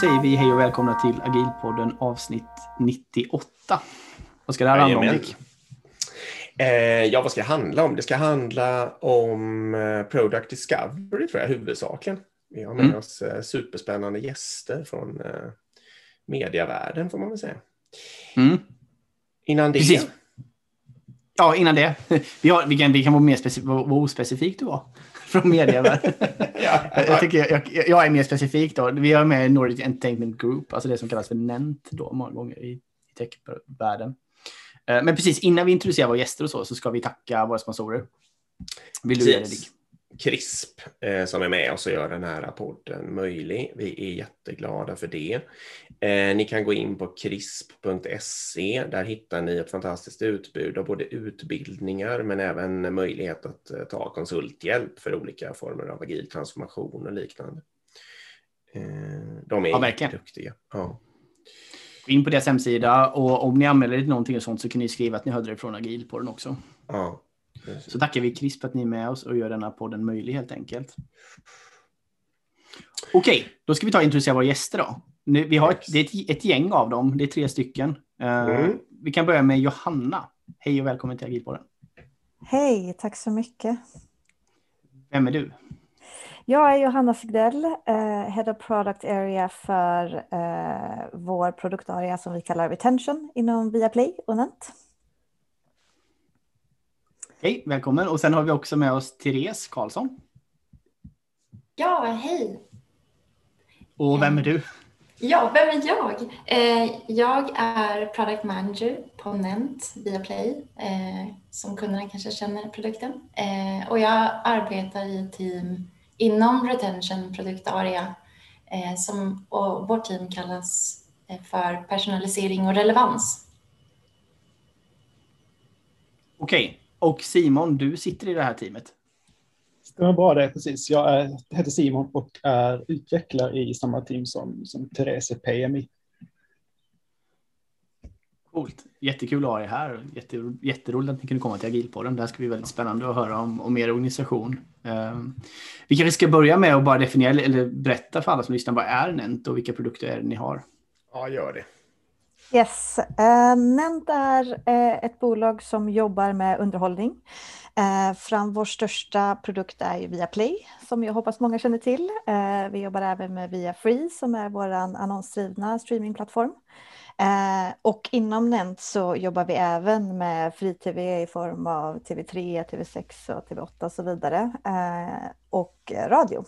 säger vi hej och välkomna till Agilpodden avsnitt 98. Vad ska det här handla om, Dick? Eh, ja, vad ska det handla om? Det ska handla om eh, Product Discovery, tror jag, huvudsakligen. Vi har med mm. oss eh, superspännande gäster från eh, mediavärlden, får man väl säga. Mm. Innan det... Precis. Ja, innan det. Vi, har, vi, kan, vi kan vara mer specif vad ospecifikt du var från medievärlden. ja, jag, tycker jag, jag, är mer specifik då. Vi har med Nordic Entertainment Group, alltså det som kallas för NENT då många gånger i, i techvärlden. Eh, men precis innan vi introducerar våra gäster och så, så ska vi tacka våra sponsorer. Vill du göra det, Dick? CRISP eh, som är med oss och gör den här podden möjlig. Vi är jätteglada för det. Eh, ni kan gå in på crisp.se. Där hittar ni ett fantastiskt utbud av både utbildningar men även möjlighet att eh, ta konsulthjälp för olika former av agil transformation och liknande. Eh, de är ja, verkligen. duktiga. Ja. Gå in på deras hemsida och om ni anmäler er till någonting och sånt så kan ni skriva att ni hörde det från agil på den också. Ja. Så tackar vi CRISP att ni är med oss och gör denna podden möjlig helt enkelt. Okej, okay, då ska vi ta och introducera våra gäster då. Nu, vi har ett, det är ett, ett, gäng av dem, det är tre stycken. Uh, mm. Vi kan börja med Johanna. Hej och välkommen till Agilpodden. Hej, tack så mycket. Vem är du? Jag är Johanna Sigdell, uh, Head of Product Area för uh, vår produktarea som vi kallar Retention inom Viaplay och Nent. Hej, välkommen. Och sen har vi också med oss Therese Karlsson. Ja, hej. Och vem är du? Ja, vem är jag? Eh, jag är product manager på Nent via Play, eh, som kunderna kanske känner produkten. Eh, och jag arbetar i ett team inom retention produktarea som, och vårt team kallas för personalisering och relevans. Okej, och Simon, du sitter i det här teamet. Stämmer bra det, precis. Jag är, heter Simon och är utvecklare i samma team som, som Therese PMI. Coolt. Jättekul att ha er här. Jätte, jätteroligt att ni kunde komma till Agilpodden. Det här ska bli väldigt spännande att höra om, om er organisation. Um, vi kanske ska börja med att bara definiera eller berätta för alla som lyssnar vad är Nent och vilka produkter är det ni har? Ja, gör det. Yes, eh, uh, Nent är uh, ett bolag som jobbar med underhållning. Uh, fram vår största produkt är ju Viaplay som jag hoppas många känner till. Uh, vi jobbar även med Viafree som är vår annonsdrivna streamingplattform. Uh, och inom Nent så jobbar vi även med fri-tv i form av TV3, TV6 och TV8 och så vidare. och radio.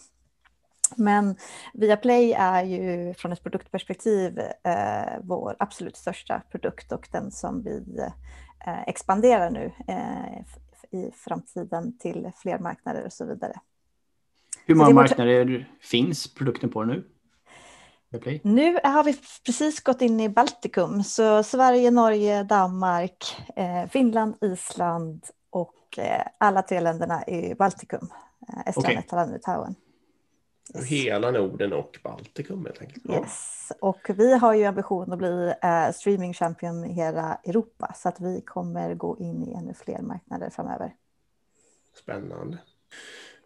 Men Viaplay är ju från ett produktperspektiv eh, vår absolut största produkt och den som vi eh, expanderar nu eh, i framtiden till fler marknader och så vidare. Hur många marknader finns produkten på nu? Viaplay? Nu har vi precis gått in i Baltikum, så Sverige, Norge, Danmark, eh, Finland, Island och eh, alla tre länderna i Baltikum. Eh, Estland, okay. Lettland Litauen. Yes. Hela Norden och Baltikum helt enkelt. Ja. Yes. Och vi har ju ambition att bli eh, streaming champion i hela Europa så att vi kommer gå in i ännu fler marknader framöver. Spännande.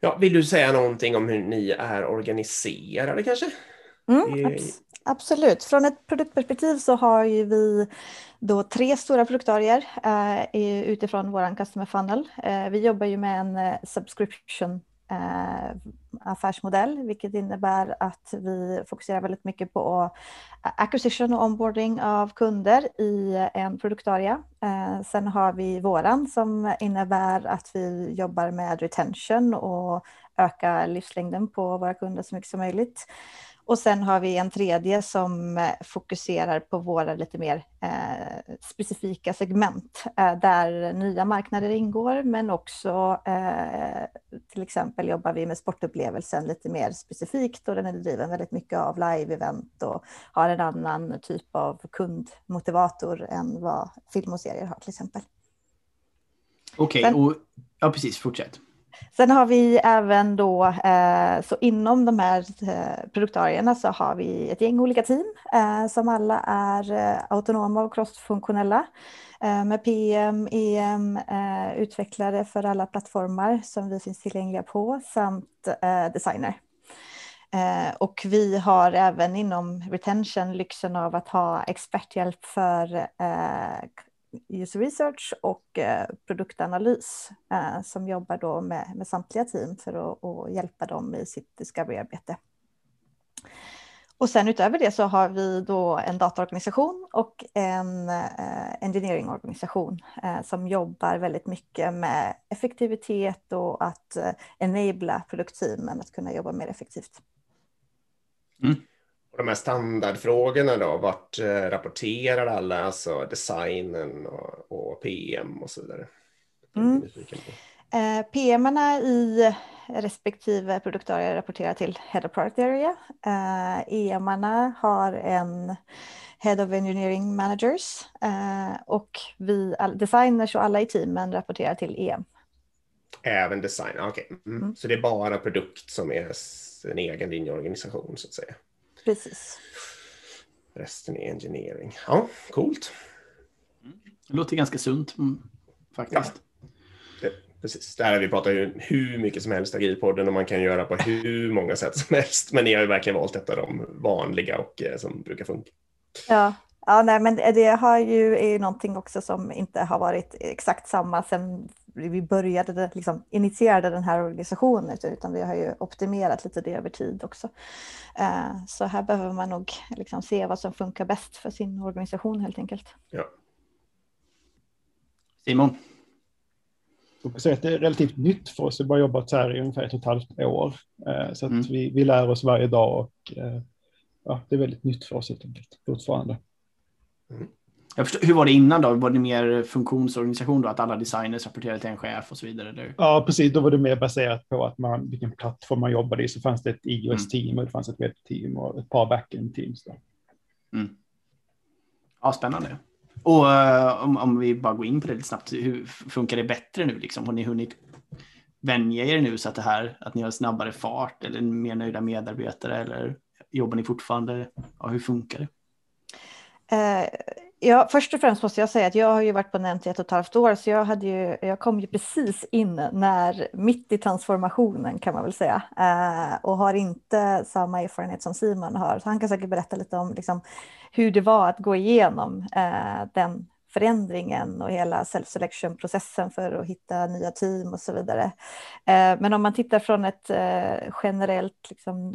Ja, vill du säga någonting om hur ni är organiserade kanske? Mm, abs absolut. Från ett produktperspektiv så har ju vi då tre stora produktorier eh, utifrån vår customer funnel. Eh, vi jobbar ju med en eh, subscription Eh, affärsmodell, vilket innebär att vi fokuserar väldigt mycket på acquisition och onboarding av kunder i en produktarea. Eh, sen har vi våran som innebär att vi jobbar med retention och öka livslängden på våra kunder så mycket som möjligt. Och sen har vi en tredje som eh, fokuserar på våra lite mer eh, specifika segment eh, där nya marknader ingår men också eh, till exempel jobbar vi med sportupplevelsen lite mer specifikt och den är driven väldigt mycket av live-event och har en annan typ av kundmotivator än vad film och serier har till exempel. Okej, okay, ja precis, fortsätt. Sen har vi även då, eh, så inom de här eh, produktarierna så har vi ett gäng olika team eh, som alla är autonoma och crossfunktionella med PM, EM, utvecklare för alla plattformar som vi finns tillgängliga på samt designer. Och vi har även inom retention lyxen av att ha experthjälp för user research och eh, produktanalys eh, som jobbar då med, med samtliga team för att, att hjälpa dem i sitt discovery-arbete. Och sen utöver det så har vi då en dataorganisation och en eh, engineeringorganisation eh, som jobbar väldigt mycket med effektivitet och att eh, enabla produktteamen att kunna jobba mer effektivt. Mm. Och de här standardfrågorna då, vart eh, rapporterar alla, alltså designen och, och PM och så vidare? Mm. Eh, PM i respektive produktarea rapporterar till Head of Product Area. Eh, EMarna har en Head of Engineering Managers eh, och vi designers och alla i teamen rapporterar till EM. Även design, okej. Okay. Mm. Mm. Så det är bara produkt som är en egen linjeorganisation så att säga. Precis. Resten är engineering. Ja, coolt. Det låter ganska sunt mm, faktiskt. Ja. Det, precis. Det här vi pratat ju hur mycket som helst agilpodden och man kan göra på hur många sätt som helst. Men ni har ju verkligen valt detta de vanliga och eh, som brukar funka. Ja, Ja, nej, men det har ju, är ju någonting också som inte har varit exakt samma sedan vi började, liksom, initierade den här organisationen, utan vi har ju optimerat lite det över tid också. Uh, så här behöver man nog liksom se vad som funkar bäst för sin organisation helt enkelt. Ja. Simon? Jag säga att det är relativt nytt för oss, vi har bara jobbat så här i ungefär ett och ett halvt år. Uh, så att mm. vi, vi lär oss varje dag och uh, ja, det är väldigt nytt för oss helt enkelt fortfarande. Mm. Jag förstår, hur var det innan då? Var det mer funktionsorganisation då? Att alla designers rapporterade till en chef och så vidare? Eller? Ja, precis. Då var det mer baserat på att man, vilken plattform man jobbade i. Så fanns det ett iOS-team mm. och det fanns ett webbteam och ett par backend-teams. Mm. Ja, spännande. Och uh, om, om, vi bara går in på det lite snabbt. Hur funkar det bättre nu? Liksom? Har ni hunnit vänja er nu så att det här, att ni har snabbare fart eller mer nöjda medarbetare eller jobbar ni fortfarande? Ja, hur funkar det? Ja, först och främst måste jag säga att jag har ju varit på Nent i ett och ett halvt år, så jag, hade ju, jag kom ju precis in när, mitt i transformationen kan man väl säga, eh, och har inte samma erfarenhet som Simon har. Så han kan säkert berätta lite om liksom, hur det var att gå igenom eh, den förändringen och hela self-selection-processen för att hitta nya team och så vidare. Eh, men om man tittar från ett eh, generellt liksom,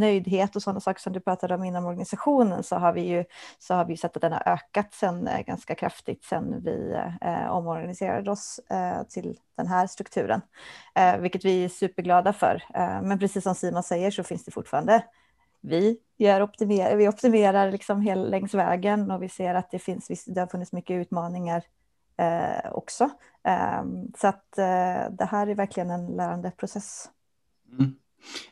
nöjdhet och sådana saker som du pratade om inom organisationen så har vi ju så har vi sett att den har ökat sen eh, ganska kraftigt sen vi eh, omorganiserade oss eh, till den här strukturen, eh, vilket vi är superglada för. Eh, men precis som Simon säger så finns det fortfarande vi, gör optimer vi optimerar liksom hel, längs vägen och vi ser att det finns, det har funnits mycket utmaningar eh, också. Eh, så att eh, det här är verkligen en lärande process. Mm.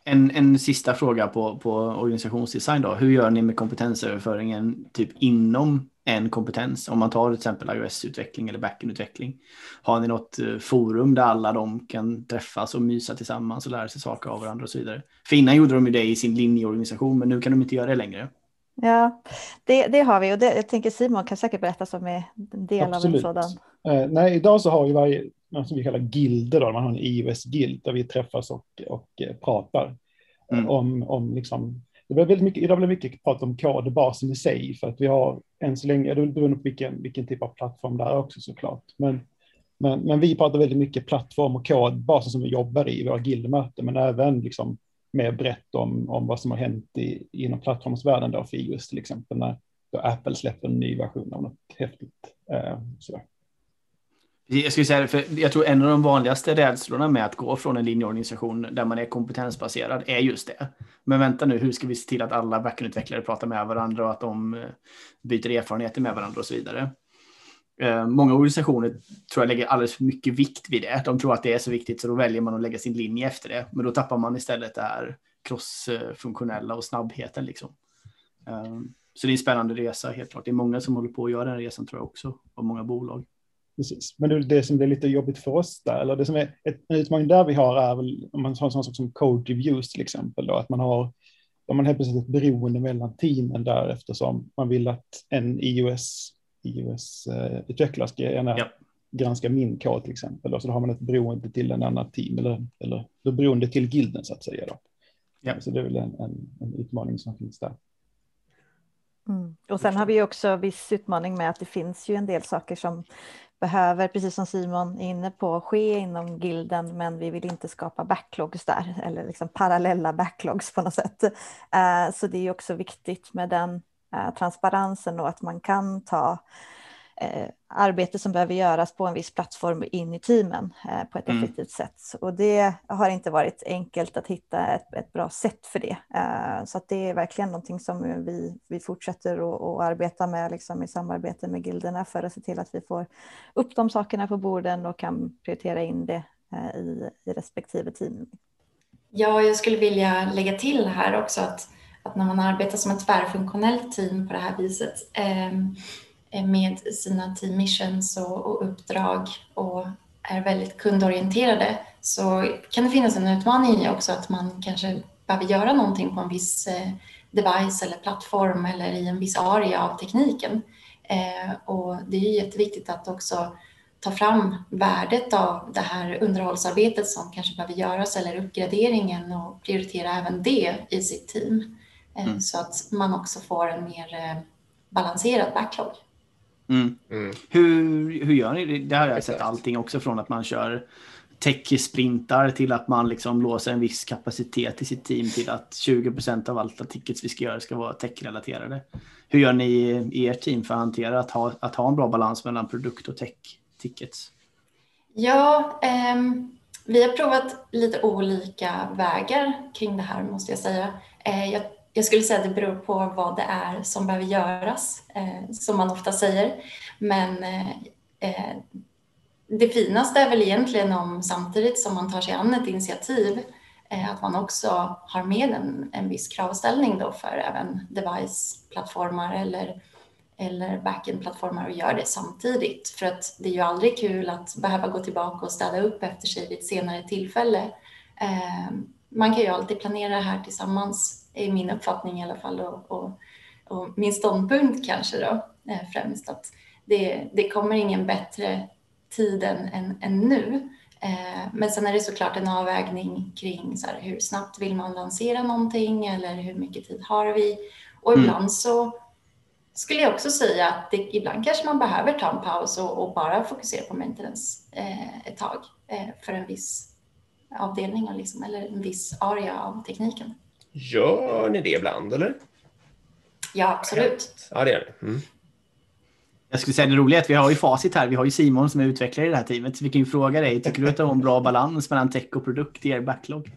En, en sista fråga på, på organisationsdesign då. Hur gör ni med kompetensöverföringen typ inom en kompetens? Om man tar till exempel iOS-utveckling eller backend-utveckling. Har ni något eh, forum där alla de kan träffas och mysa tillsammans och lära sig saker av varandra och så vidare? För innan gjorde de ju det i sin linjeorganisation, men nu kan de inte göra det längre. Ja, det, det har vi och det, jag tänker Simon kan säkert berätta som är en del Absolut. av en sådan. Eh, nej, idag så har ju varje något som vi kallar gilder, då, man har en iOS-gild där vi träffas och, och eh, pratar mm. om, om liksom, det blir väldigt mycket, idag blir mycket prat om kodbasen i sig, för att vi har än så länge, det beror på vilken, vilken typ av plattform det är också såklart, men, men, men vi pratar väldigt mycket plattform och kodbasen som vi jobbar i, våra gildmöten, men även liksom mer brett om, om vad som har hänt i, inom plattformsvärlden då för iOS till exempel, när Apple släpper en ny version av något häftigt. Eh, sådär. Jag skulle säga för jag tror en av de vanligaste rädslorna med att gå från en linjeorganisation där man är kompetensbaserad är just det. Men vänta nu, hur ska vi se till att alla backendutvecklare pratar med varandra och att de eh, byter erfarenheter med varandra och så vidare. Eh, många organisationer tror jag lägger alldeles för mycket vikt vid det. De tror att det är så viktigt så då väljer man att lägga sin linje efter det. Men då tappar man istället det här crossfunktionella och snabbheten liksom. Eh, så det är en spännande resa helt klart. Det är många som håller på att göra den resan tror jag också, och många bolag. Precis. Men det, det som blir lite jobbigt för oss där, eller det som är ett, en utmaning där vi har är väl om man har en sån sak som code reviews till exempel, då, att man har om man helt plötsligt ett beroende mellan teamen där eftersom man vill att en iOS, iOS-utvecklare uh, ska gärna ja. granska min kod till exempel, och så då har man ett beroende till en annan team eller, eller beroende till gilden så att säga. Då. Ja. Så det är väl en, en, en utmaning som finns där. Mm. Och sen har vi också viss utmaning med att det finns ju en del saker som behöver, precis som Simon är inne på, ske inom gilden, men vi vill inte skapa backlogs där, eller liksom parallella backlogs på något sätt. Uh, så det är också viktigt med den uh, transparensen och att man kan ta eh, arbete som behöver göras på en viss plattform in i teamen eh, på ett mm. effektivt sätt. Och det har inte varit enkelt att hitta ett, ett bra sätt för det. Eh, så det är verkligen någonting som vi, vi fortsätter att arbeta med liksom i samarbete med gilderna för att se till att vi får upp de sakerna på borden och kan prioritera in det eh, i, i respektive team. Ja, jag skulle vilja lägga till här också att, att när man arbetar som ett tvärfunktionellt team på det här viset eh, Eh, med sina team missions och, och uppdrag och är väldigt kundorienterade så kan det finnas en utmaning i också att man kanske behöver göra någonting på en viss eh, device eller plattform eller i en viss area av tekniken. Eh, och det är jätteviktigt att också ta fram värdet av det här underhållsarbetet som kanske behöver göras eller uppgraderingen och prioritera även det i sitt team mm. så att man också får en mer balanserad backlog. Mm. Mm. Hur, hur gör ni det? Det har jag sett allting också från att man kör tech-sprintar till att man liksom låser en viss kapacitet i sitt team till att 20% av alla tickets vi ska göra ska vara tech-relaterade. Hur gör ni i ert team för att hantera att ha, att ha en bra balans mellan produkt och tech-tickets? Ja, eh, vi har provat lite olika vägar kring det här måste jag säga. Eh, jag jag skulle säga att det beror på vad det är som behöver göras, eh, som man ofta säger. Men eh, eh, det finaste är väl egentligen om samtidigt som man tar sig an ett initiativ eh, att man också har med en, en viss kravställning då för även device-plattformar eller, eller backend-plattformar och gör det samtidigt. För att det är ju aldrig kul att behöva gå tillbaka och städa upp efter sig vid ett senare tillfälle. Eh, man kan ju alltid planera det här tillsammans är min uppfattning i alla fall och, och, och min ståndpunkt kanske då eh, främst att det, det kommer ingen bättre tid än, än, än nu. Eh, men sen är det såklart en avvägning kring så här, hur snabbt vill man lansera någonting eller hur mycket tid har vi? Och mm. ibland så skulle jag också säga att det, ibland kanske man behöver ta en paus och, och bara fokusera på maintenance eh, ett tag eh, för en viss avdelning liksom, eller en viss area av tekniken. Gör ni det ibland, eller? Ja, absolut. Ja, det gör ni. Mm. Jag skulle säga det roliga är att vi har ju facit här. Vi har ju Simon som är utvecklare i det här teamet. Så vi kan ju fråga dig, tycker du att du har en bra balans mellan tech och produkt i er backlog?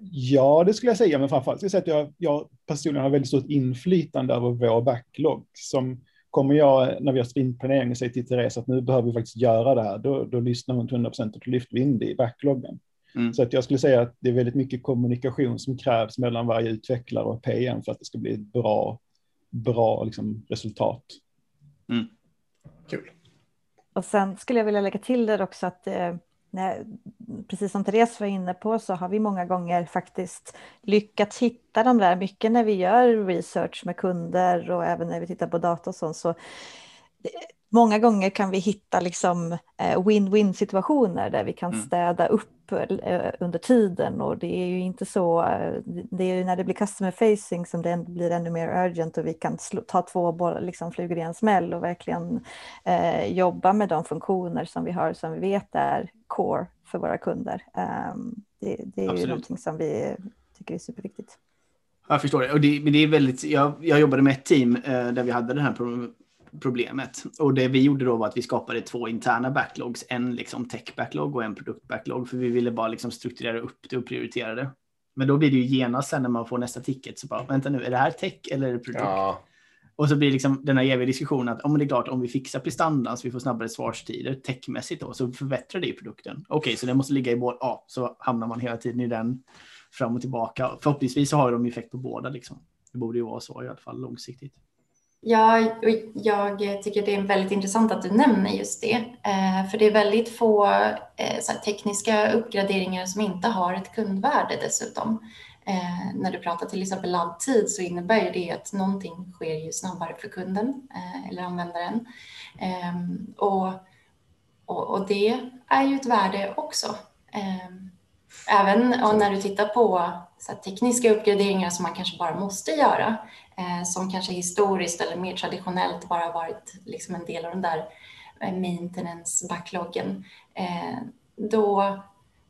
Ja, det skulle jag säga, men framförallt skulle jag säga att jag, jag personligen har väldigt stort inflytande över vår backlog. Som kommer jag, när vi har sprintplanering, och säger till Therese att nu behöver vi faktiskt göra det här, då, då lyssnar hon till 100 procent och lyfter vi in det i backloggen. Mm. Så att jag skulle säga att det är väldigt mycket kommunikation som krävs mellan varje utvecklare och PM för att det ska bli ett bra, bra liksom, resultat. Mm. Kul. Och sen skulle jag vilja lägga till det också att eh, när, precis som Therese var inne på så har vi många gånger faktiskt lyckats hitta de där, mycket när vi gör research med kunder och även när vi tittar på data och sånt, så många gånger kan vi hitta liksom eh, win-win situationer där vi kan mm. städa upp eh, under tiden och det är ju inte så, eh, det är ju när det blir customer facing som det blir ännu mer urgent och vi kan ta två liksom flugor i en smäll och verkligen eh, jobba med de funktioner som vi har som vi vet är core för våra kunder. Um, det, det, är Absolut. ju någonting som vi tycker är superviktigt. Jag förstår det. Och det, det är väldigt, jag, jag jobbade med ett team eh, där vi hade den här problemet. Och det vi gjorde då var att vi skapade två interna backlogs, en liksom tech-backlog och en produkt-backlog, för vi ville bara liksom strukturera upp det och prioritera det. Men då blir det ju genast sen när man får nästa ticket så bara, vänta nu, är det här tech eller är det produkt? Ja. Och så blir det liksom den här eviga diskussionen att om det är klart, om vi fixar prestandan så vi får snabbare svarstider techmässigt då, så förbättrar det i produkten. Okej, okay, så det måste ligga i båda, ja, så hamnar man hela tiden i den fram och tillbaka. Förhoppningsvis så har de effekt på båda liksom. Det borde ju vara så i alla fall långsiktigt. Ja, jag tycker det är väldigt intressant att du nämner just det. Eh, för det är väldigt få eh, tekniska uppgraderingar som inte har ett kundvärde dessutom. Eh, när du pratar till exempel laddtid så innebär det att någonting sker ju snabbare för kunden eller användaren. Ehm, och, och, och det är ju ett värde också. Ehm, även när du tittar på så tekniska uppgraderingar som man kanske bara måste göra, eh, som kanske historiskt eller mer traditionellt bara varit liksom en del av den där eh, maintenance-backloggen, eh, då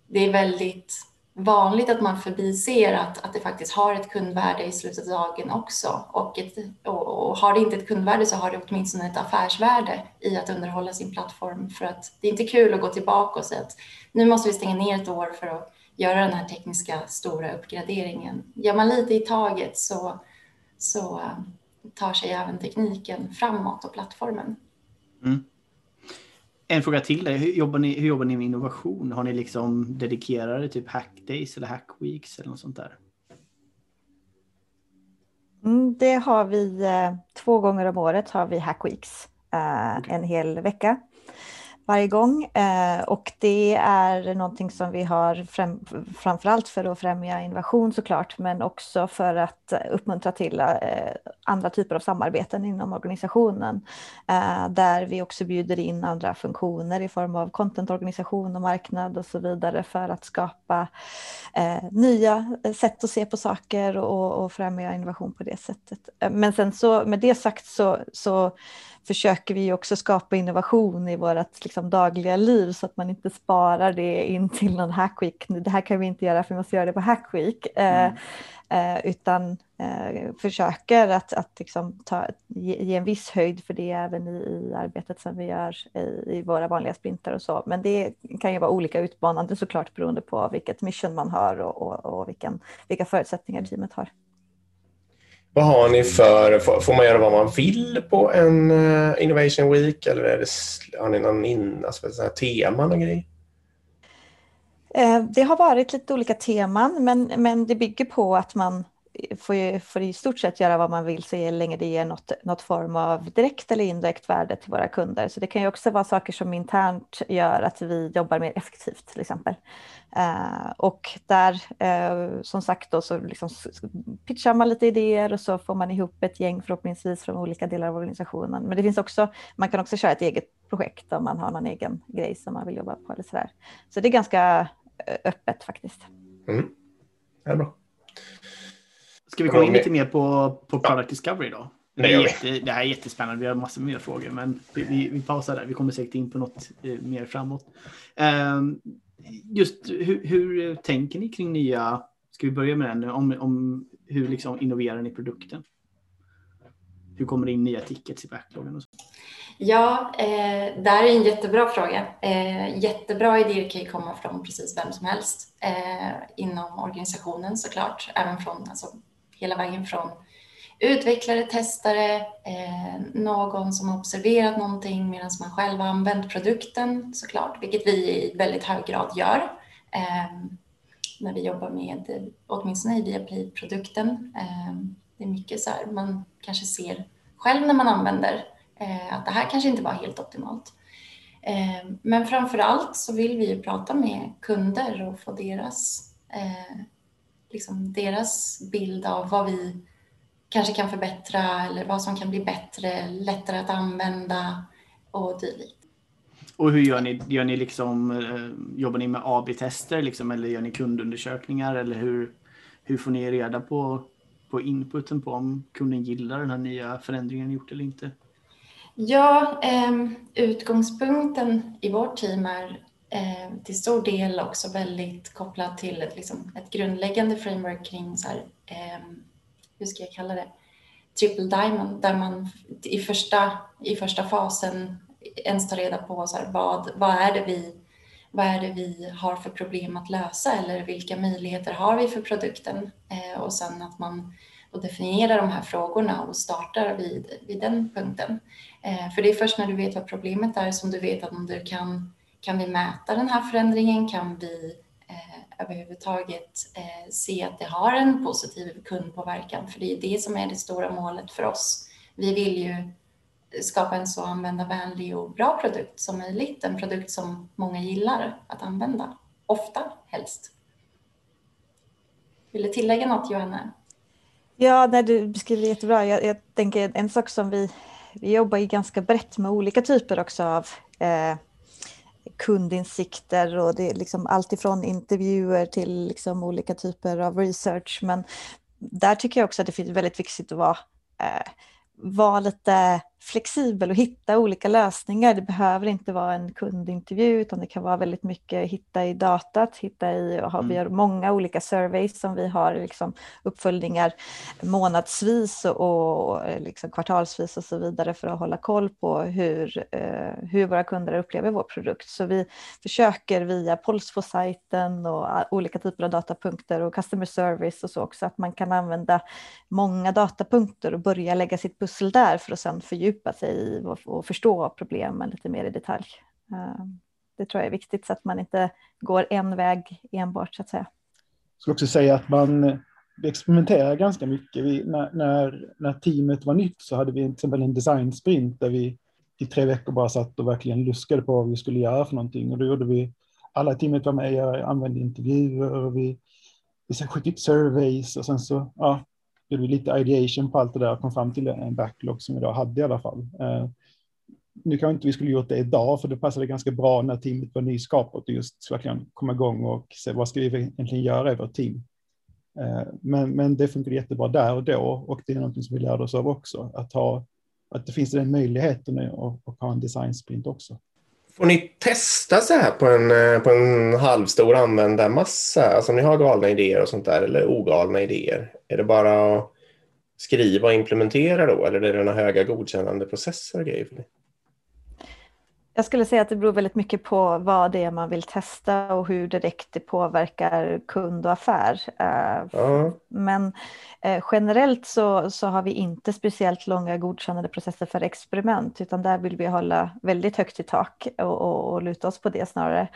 det är väldigt vanligt att man förbiser att, att det faktiskt har ett kundvärde i slutet av dagen också. Och, ett, och, och, har det inte ett kundvärde så har det åtminstone ett affärsvärde i att underhålla sin plattform. För att det är inte kul att gå tillbaka och säga att nu måste vi stänga ner ett år för att göra den här tekniska stora uppgraderingen. Gör man lite i taget så, så eh, tar sig även tekniken framåt och plattformen. Mm. En fråga till dig. Hur jobbar, ni, hur jobbar ni med innovation? Har ni liksom dedikerade typ hackdays eller hackweeks eller något sånt där? Mm, det har vi eh, två gånger om året har vi hackweeks. Eh, okay. En hel vecka varje gång. Eh, och det är någonting som vi har främ, framförallt för att främja innovation såklart, men också för att uppmuntra till eh, andra typer av samarbeten inom organisationen. Eh, där vi också bjuder in andra funktioner i form av contentorganisation och marknad och så vidare för att skapa nya sätt att se på saker och, och främja innovation på det sättet. Men sen så med det sagt så, så försöker vi också skapa innovation i vårt liksom, dagliga liv så att man inte sparar det in till någon hackweek. Det här kan vi inte göra för vi måste göra det på hackweek. Eh, mm. Eh, utan eh, försöker att, att liksom ta, ge, ge, en viss höjd för det även i, i arbetet som vi gör i, i, våra vanliga sprintar och så. Men det kan ju vara olika utmanande såklart beroende på vilket mission man har och, och, och vilken, vilka förutsättningar teamet har. Vad har ni för, får man göra vad man vill på en eh, Innovation Week eller är det, har ni någon in, alltså, teman och grejer? Eh, det har varit lite olika teman men, men det bygger på att man får, får i stort sett göra vad man vill så länge det ger något, något form av direkt eller indirekt värde till våra kunder. Så det kan ju också vara saker som internt gör att vi jobbar mer effektivt till exempel. Uh, och där, uh, som sagt, då, så liksom pitchar man lite idéer och så får man ihop ett gäng förhoppningsvis från olika delar av organisationen. Men det finns också, man kan också köra ett eget projekt om man har någon egen grej som man vill jobba på. Eller sådär. så det är ganska öppet faktiskt. Mm. Det är bra. Ska vi komma in lite mer på, på Product Discovery då? Det, är jätte, det här är jättespännande. Vi har massor mer frågor, men vi, vi, vi pausar där. Vi kommer säkert in på något eh, mer framåt. Um, just hur, hur, tänker ni kring nya, ska vi börja med den, om, om hur liksom innoverar ni produkten? Hur kommer det in nya tickets i backloggen? Och så? Ja, eh, det här är en jättebra fråga. Eh, jättebra idéer kan ju komma från precis vem som helst eh, inom organisationen såklart, även från alltså, hela vägen från utvecklare, testare, eh, någon som har observerat någonting medan man själv har använt produkten såklart, vilket vi i väldigt hög grad gör eh, när vi jobbar med, åtminstone i Viaplay-produkten. Eh, det är mycket så här, man kanske ser själv när man använder eh, att det här kanske inte var helt optimalt. Eh, men framför allt så vill vi ju prata med kunder och få deras, eh, liksom deras bild av vad vi kanske kan förbättra eller vad som kan bli bättre, lättare att använda och dylikt. Och hur gör ni? Gör ni liksom, eh, jobbar ni med AB-tester liksom, eller gör ni kundundersökningar eller hur, hur får ni reda på, på inputen på om kunden gillar den här nya förändringen ni gjort eller inte? Ja, eh, utgångspunkten i vårt team är eh, till stor del också väldigt kopplad till ett, liksom, ett grundläggande framework kring så här, eh, hur ska jag kalla det, triple diamond, där man i första, i första fasen ens tar reda på så här, vad, vad, är det vi, vad är det vi har för problem att lösa eller vilka möjligheter har vi för produkten eh, och sen att man och definierar de här frågorna och startar vid, vid den punkten. Eh, för det är först när du vet vad problemet är som du vet att om du kan, kan vi mäta den här förändringen, kan vi eh, överhuvudtaget eh, se att det har en positiv kundpåverkan, för det är det som är det stora målet för oss. Vi vill ju skapa en så användarvänlig och bra produkt som möjligt, en produkt som många gillar att använda, ofta helst. Vill du tillägga något Johanna? Ja, nej, du beskriver det jättebra. Jag, jag tänker en sak som vi, vi jobbar ju ganska brett med olika typer också av eh, kundinsikter och det är liksom allt ifrån intervjuer till liksom olika typer av research. Men där tycker jag också att det är väldigt viktigt att vara, eh, vara lite flexibel och hitta olika lösningar. Det behöver inte vara en kundintervju utan det kan vara väldigt mycket hitta i datat, hitta i, och ha, vi har många olika surveys som vi har liksom uppföljningar månadsvis och, och liksom kvartalsvis och så vidare för att hålla koll på hur, eh, hur våra kunder upplever vår produkt. Så vi försöker via Polsfo-sajten och olika typer av datapunkter och customer service och så också att man kan använda många datapunkter och börja lägga sitt pussel där för att sedan fördjupa fördjupa sig i och förstå problemen lite mer i detalj. Eh, det tror jag är viktigt så att man inte går en väg enbart så att säga. Jag skulle också säga att man experimenterar ganska mycket. Vi, när, när, när, teamet var nytt så hade vi till exempel en design sprint där vi i tre veckor bara satt och verkligen luskade på vad vi skulle göra för någonting. Och då gjorde vi, alla teamet var med, jag använde intervjuer och vi, vi skickade ut surveys och sen så ja, gjorde vi lite ideation på allt det där och kom fram till en backlog som vi då hade i alla fall. Eh, nu kanske inte vi skulle gjort det idag, för det passade ganska bra när teamet var nyskapat och just verkligen komma igång och se vad ska vi egentligen göra i vårt team. Eh, men, men det funkade jättebra där och då och det är något som vi lärde oss av också, att, ha, att det finns den möjligheten att, att ha en design sprint också. Får ni testa så här på en, eh, på en halvstor användarmassa? Alltså om ni har galna idéer och sånt där eller ogalna idéer. Är det bara att skriva och implementera då eller är det några höga godkännande processer och grejer? För det? Jag skulle säga att det beror väldigt mycket på vad det är man vill testa och hur direkt det påverkar kund och affär. Mm. Men eh, generellt så, så har vi inte speciellt långa godkännande processer för experiment utan där vill vi hålla väldigt högt i tak och, och, och luta oss på det snarare.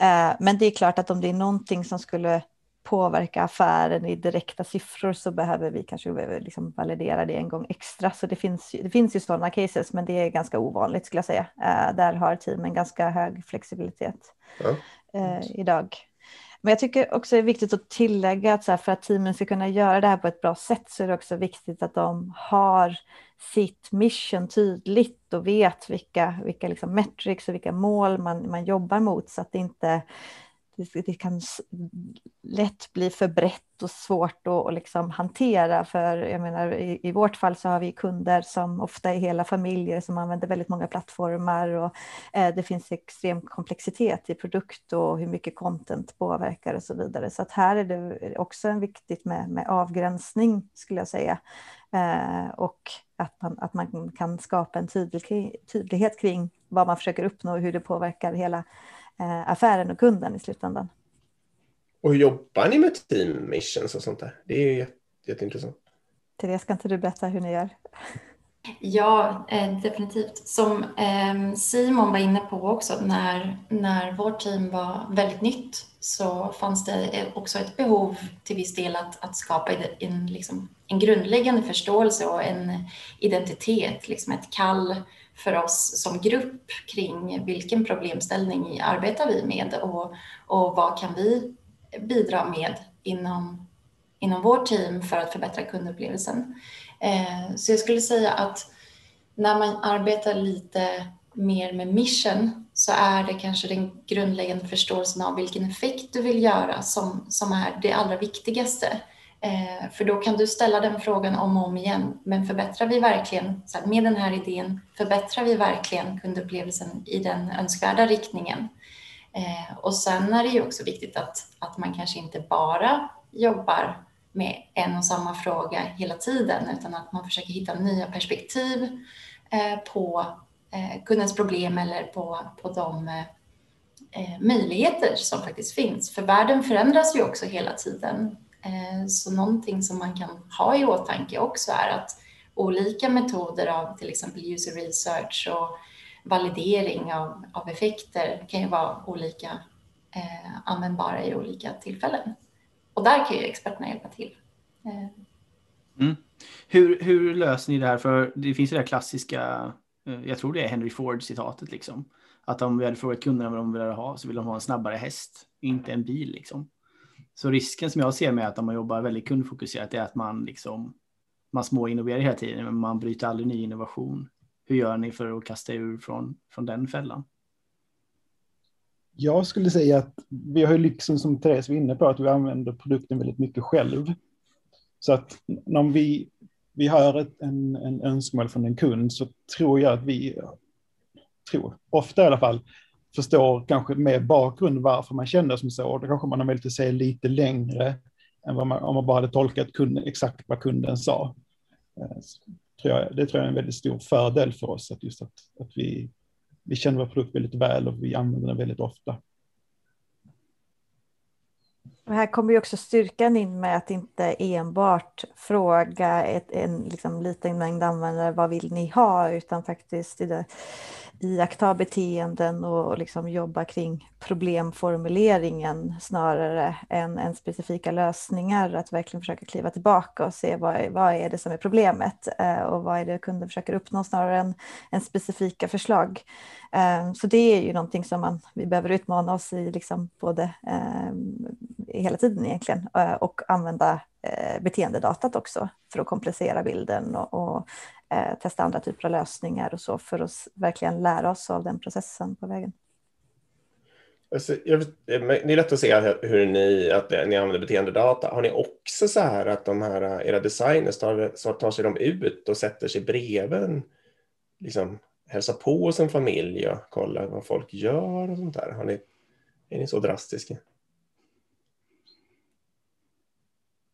Eh, men det är klart att om det är någonting som skulle påverka affären i direkta siffror så behöver vi kanske liksom validera det en gång extra. Så det finns, det finns ju sådana cases, men det är ganska ovanligt skulle jag säga. Uh, där har teamen ganska hög flexibilitet ja. uh, idag. Men jag tycker också det är viktigt att tillägga att så här, för att teamen ska kunna göra det här på ett bra sätt så är det också viktigt att de har sitt mission tydligt och vet vilka, vilka liksom metrics och vilka mål man, man jobbar mot så att det inte det, kan lätt bli för brett och svårt att liksom hantera. För jag menar, i, i, vårt fall så har vi kunder som ofta är hela familjer som använder väldigt många plattformar och eh, det finns extrem komplexitet i produkt och hur mycket content påverkar och så vidare. Så att här är det också viktigt med, med avgränsning skulle jag säga. Eh, och att man, att man kan skapa en tydlig, tydlighet kring vad man försöker uppnå och hur det påverkar hela affären och kunden i slutändan. Och hur jobbar ni med team missions och sånt där? Det är jätte, jätteintressant. Therese, kan inte du berätta hur ni gör? Ja, eh, definitivt. Som eh, Simon var inne på också, när, när vårt team var väldigt nytt så fanns det också ett behov till viss del att, att skapa en, liksom, en grundläggande förståelse och en identitet, liksom ett kall för oss som grupp kring vilken problemställning arbetar vi med och, och vad kan vi bidra med inom, inom vårt team för att förbättra kundupplevelsen. Eh, så jag skulle säga att när man arbetar lite mer med mission så är det kanske den grundläggande förståelsen av vilken effekt du vill göra som, som är det allra viktigaste. Eh, för då kan du ställa den frågan om och om igen. Men förbättrar vi verkligen, så här, med den här idén, förbättrar vi verkligen kundupplevelsen i den önskvärda riktningen? Eh, och sen är det ju också viktigt att, att man kanske inte bara jobbar med en och samma fråga hela tiden, utan att man försöker hitta nya perspektiv eh, på eh, kundens problem eller på, på de eh, eh möjligheter som faktiskt finns. För världen förändras ju också hela tiden Eh, så någonting som man kan ha i åtanke också är att olika metoder av till exempel user research och validering av, av effekter kan ju vara olika eh, användbara i olika tillfällen. Och där kan ju experterna hjälpa till. Eh. Mm. Hur, hur löser ni det här? För det finns ju det här klassiska, eh, jag tror det är Henry Ford-citatet, liksom. att om vi hade frågat kunderna vad de vill ha så vill de ha en snabbare häst, inte en bil. Liksom. Så risken som jag ser med att om man jobbar väldigt kundfokuserat är att man liksom man små innoverar hela tiden, men man bryter aldrig ny innovation. Hur gör ni för att kasta ur från, från den fällan? Jag skulle säga att vi har ju liksom som Therese var inne på att vi använder produkten väldigt mycket själv. Så att om vi, vi har ett, en, en önskemål från en kund så tror jag att vi, tror, ofta i alla fall, förstår kanske med bakgrund varför man känner som så. Då kanske man har möjlighet att se lite längre än vad man, om man bara hade tolkat kunden, exakt vad kunden sa. Eh, tror jag, det tror jag är en väldigt stor fördel för oss, att just att, att vi, vi känner vår produkt väldigt väl och vi använder den väldigt ofta. Och här kommer ju också styrkan in med att inte enbart fråga ett, en liksom, liten mängd användare vad vill ni ha utan faktiskt i det, iaktta beteenden och liksom jobba kring problemformuleringen snarare än, än specifika lösningar. Att verkligen försöka kliva tillbaka och se vad, vad är det som är problemet eh, och vad är det kunden försöker uppnå snarare än, än specifika förslag. Eh, så det är ju någonting som man, vi behöver utmana oss i liksom både eh, hela tiden egentligen eh, och använda eh, beteendedatat också för att komplicera bilden och, och eh, testa andra typer av lösningar och så för att verkligen lära oss av den processen på vägen. Alltså, jag, det är lätt att se hur ni, att ni använder beteendedata. Har ni också så här att de här, era designers tar, tar sig de ut och sätter sig bredvid liksom, hälsar på hos en familj och kollar vad folk gör och sånt där? Har ni, är ni så drastiska?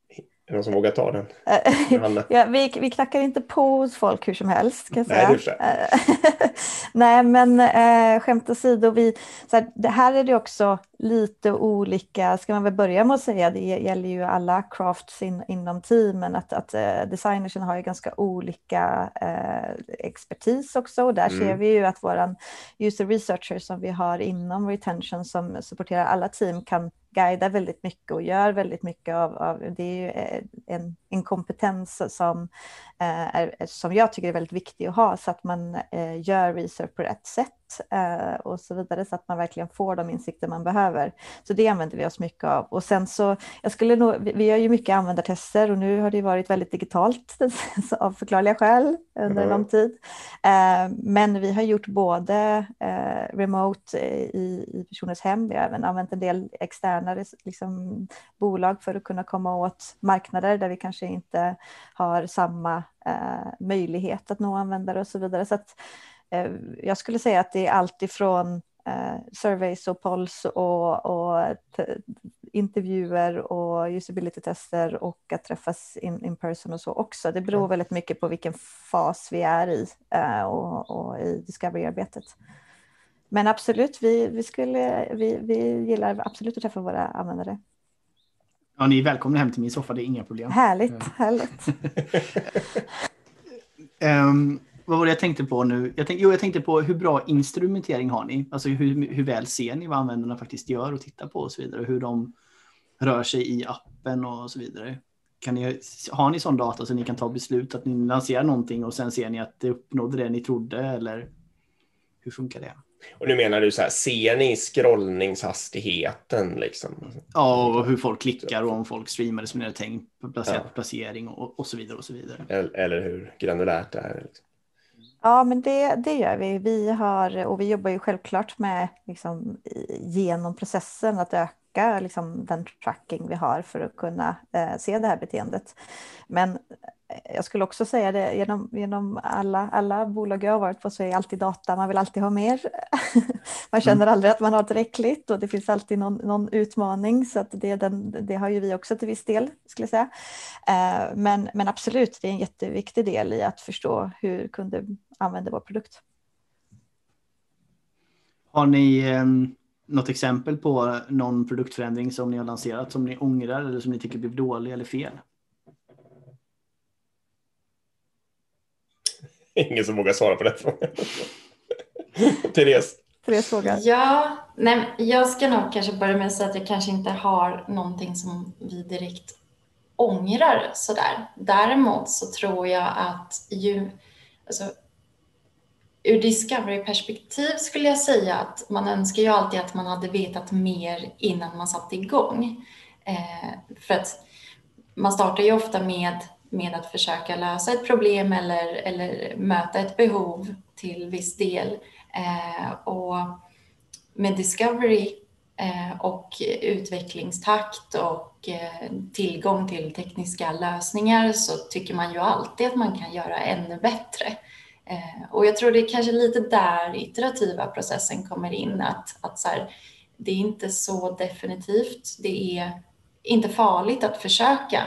Är det någon som vågar ta den? ja, vi, vi knackar inte på hos folk hur som helst. Kan jag säga. Nej, men äh, skämt åsido, vi, så här, det här är det också lite olika, ska man väl börja med att säga, det gäller ju alla crafts in, inom teamen, att, att uh, designersen har ju ganska olika uh, expertis också och där mm. ser vi ju att våran user researcher som vi har inom retention som supporterar alla team kan guidar väldigt mycket och gör väldigt mycket av, av det är ju eh, en, en kompetens som, eh, är, som jag tycker är väldigt viktig att ha så att man eh, gör research på rätt sätt eh, och så vidare så att man verkligen får de insikter man behöver. Så det använder vi oss mycket av. Och sen så, jag skulle nog, vi, gör ju mycket användartester och nu har det varit väldigt digitalt av förklarliga skäl under mm. lång tid. Eh, men vi har gjort både eh, remote i, i personers hem, vi har även använt en del externa liksom, bolag för att kunna komma åt marknader där vi kanske inte har samma eh, möjlighet att nå användare och så vidare. Så att, Eh, jag skulle säga att det är allt ifrån eh, surveys och polls och, och intervjuer och usability-tester och att träffas in, in person och så också. Det beror väldigt mycket på vilken fas vi är i eh, och, och i discovery-arbetet. Men absolut, vi, vi, skulle, vi, vi gillar absolut att träffa våra användare. Ja, ni är välkomna hem till min soffa, det är inga problem. Härligt, härligt. um, vad var det jag tänkte på nu? Jag tänkte, jo, jag tänkte på hur bra instrumentering har ni? Alltså hur, hur väl ser ni vad användarna faktiskt gör och tittar på och så vidare? Hur de rör sig i appen och så vidare. Kan ni, har ni sån data så ni kan ta beslut att ni lanserar någonting och sen ser ni att det uppnådde det ni trodde eller hur funkar det? Och nu menar du så här, ser ni scrollningshastigheten liksom? Ja, och hur folk klickar och om folk streamar det som ni hade tänkt, placerat ja. placering och, och så vidare och så vidare. Eller, eller hur granulärt det är. Liksom. Ja, men det, det gör vi. Vi har, och vi jobbar ju självklart med liksom, genom processen att öka liksom, den tracking vi har för att kunna eh, se det här beteendet. Men jag skulle också säga det, genom, genom alla, alla bolag jag har varit på så är alltid data, man vill alltid ha mer. man känner mm. aldrig att man har tillräckligt och det finns alltid någon, någon utmaning så att det, den, det har ju vi också till viss del skulle jag säga. Eh, men, men absolut, det är en jätteviktig del i att förstå hur kunder använder vår produkt. Har ni eh, något exempel på någon produktförändring som ni har lanserat som ni ångrar eller som ni tycker blev dålig eller fel? Ingen som vågar svara på den frågan. Therese? Therese fråga. Ja, nej, jag ska nog kanske börja med att säga att jag kanske inte har någonting som vi direkt ångrar sådär. Däremot så tror jag att ju, alltså, ur discovery-perspektiv skulle jag säga att man önskar ju alltid att man hade vetat mer innan man satte igång. Eh, för att man startar ju ofta med med att försöka lösa ett problem eller, eller möta ett behov till viss del. Eh, och med discovery eh, och utvecklingstakt och eh, tillgång till tekniska lösningar så tycker man ju alltid att man kan göra ännu bättre. Eh, och jag tror det är kanske lite där iterativa processen kommer in, att, att så här, det är inte så definitivt. Det är inte farligt att försöka.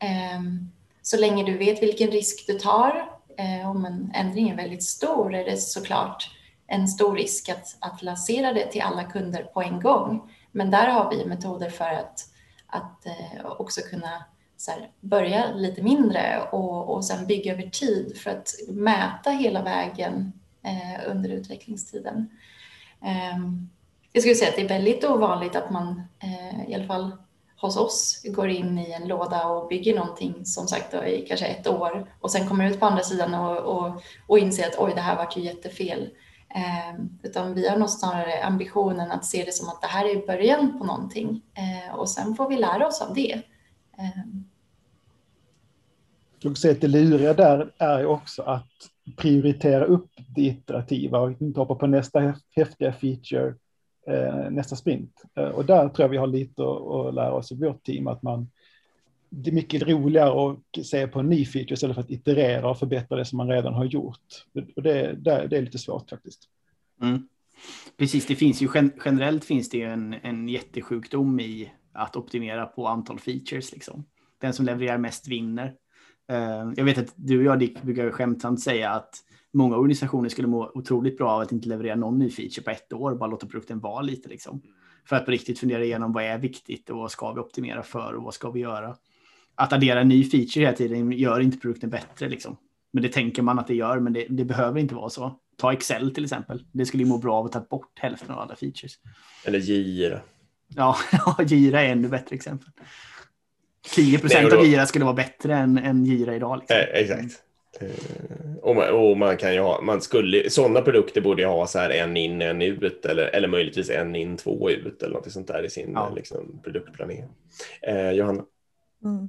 Ehm, så länge du vet vilken risk du tar, eh, om en ändring är väldigt stor är det såklart en stor risk att, att lansera det till alla kunder på en gång. Men där har vi metoder för att, att eh, också kunna här, börja lite mindre och, och sen bygga över tid för att mäta hela vägen eh, under utvecklingstiden. Eh, jag skulle säga att det är väldigt ovanligt att man, eh, i alla fall hos oss, går in i en låda och bygger någonting som sagt då, i kanske ett år och sen kommer ut på andra sidan och, och, och inser att oj, det här vart ju jättefel. Eh, utan vi har nog snarare ambitionen att se det som att det här är början på någonting eh, och sen får vi lära oss av det. Eh. Jag säga att det luriga där är också att prioritera upp det iterativa och inte hoppa på nästa häftiga feature Eh, nästa sprint. Eh, och där tror jag vi har lite att lära oss i vårt team att man det är mycket roligare att se på en ny feature istället för att iterera och förbättra det som man redan har gjort. Och det, det, det är lite svårt faktiskt. Mm. Precis, det finns ju generellt finns det ju en, en jättesjukdom i att optimera på antal features. Liksom. Den som levererar mest vinner. Eh, jag vet att du och jag Dick brukar skämtsamt säga att många organisationer skulle må otroligt bra av att inte leverera någon ny feature på ett år, bara låta produkten vara lite liksom. För att på riktigt fundera igenom vad är viktigt och vad ska vi optimera för och vad ska vi göra att addera en ny feature hela tiden gör inte produkten bättre. Liksom. Men det tänker man att det gör, men det, det, behöver inte vara så. Ta Excel till exempel. Det skulle ju må bra av att ta bort hälften av alla features. Eller Gira. Ja, Gira är ännu bättre exempel. 10 procent av Gira skulle vara bättre än, än Gira idag. Liksom. Eh, exakt. Eh, och, man, och man, kan ju ha, man skulle, sådana produkter borde ju ha så här en in, en ut eller, eller möjligtvis en in, två ut eller något sånt där i sin ja. liksom, produktplanering. Eh, Johanna? Mm.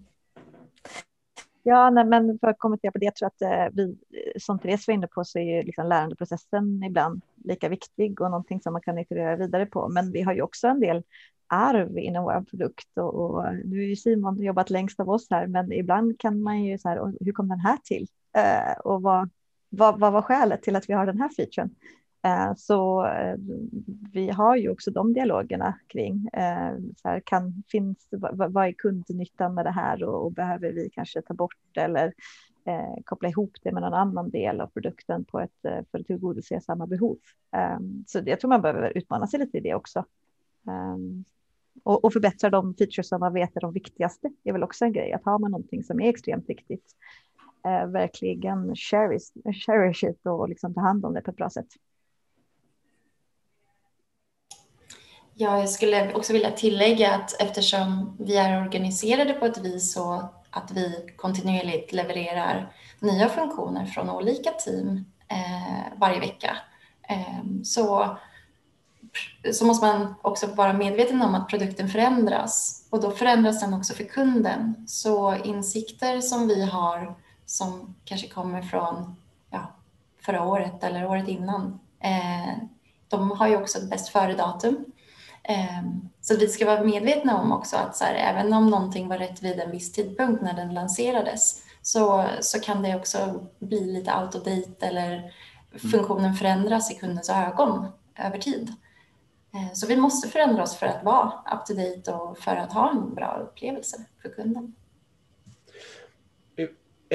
Ja, nej, men för att kommentera på det, jag tror att eh, vi, som Therese var inne på, så är ju liksom lärandeprocessen ibland lika viktig och någonting som man kan iterera vidare på. Men vi har ju också en del arv inom vår produkt och, och nu är ju Simon jobbat längst av oss här, men ibland kan man ju så här, hur kom den här till? Eh, och vad, vad, vad var skälet till att vi har den här featuren? Eh, så eh, vi har ju också de dialogerna kring eh, så här, kan, finns, vad är kundnyttan med det här och, och behöver vi kanske ta bort eller eh, koppla ihop det med någon annan del av produkten på ett, eh, för att tillgodose samma behov. Eh, så jag tror man behöver utmana sig lite i det också. Eh, och, och förbättra de features som man vet är de viktigaste Det är väl också en grej. Att har man någonting som är extremt viktigt, verkligen cherish, cherish it och liksom ta hand om det på ett bra sätt. Ja, jag skulle också vilja tillägga att eftersom vi är organiserade på ett vis så att vi kontinuerligt levererar nya funktioner från olika team eh, varje vecka eh, så, så måste man också vara medveten om att produkten förändras och då förändras den också för kunden. Så insikter som vi har som kanske kommer från ja, förra året eller året innan, eh, de har ju också ett bäst före-datum Ehm, så vi ska vara medvetna om också att så här, även om någonting var rätt vid en viss tidpunkt när den lanserades så, så kan det också bli lite out of date eller mm. funktionen förändras i kundens ögon över tid. Ehm, så vi måste förändra oss för att vara up to date och för att ha en bra upplevelse för kunden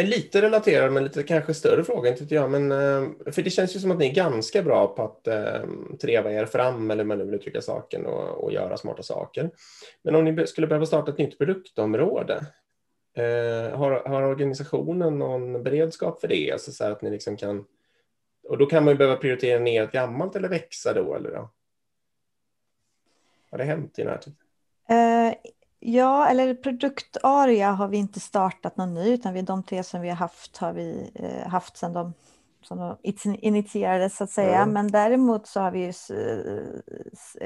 en lite relaterad men lite kanske större fråga, inte jag. Men, eh, för det känns ju som att ni är ganska bra på att eh, treva er fram, eller man nu vill uttrycka saken, och, och, göra smarta saker. Men om ni skulle behöva starta ett nytt produktområde, eh, har, har organisationen någon beredskap för det? Alltså så att ni liksom kan, och då kan man ju behöva prioritera ner ett gammalt eller växa då, eller? Då? Har det hänt i närtid? Uh, eh, Ja, eller produktaria har vi inte startat någon ny, utan vi, de tre som vi har haft har vi eh, haft sedan de, som de initierades så att säga. Mm. Men däremot så har vi ju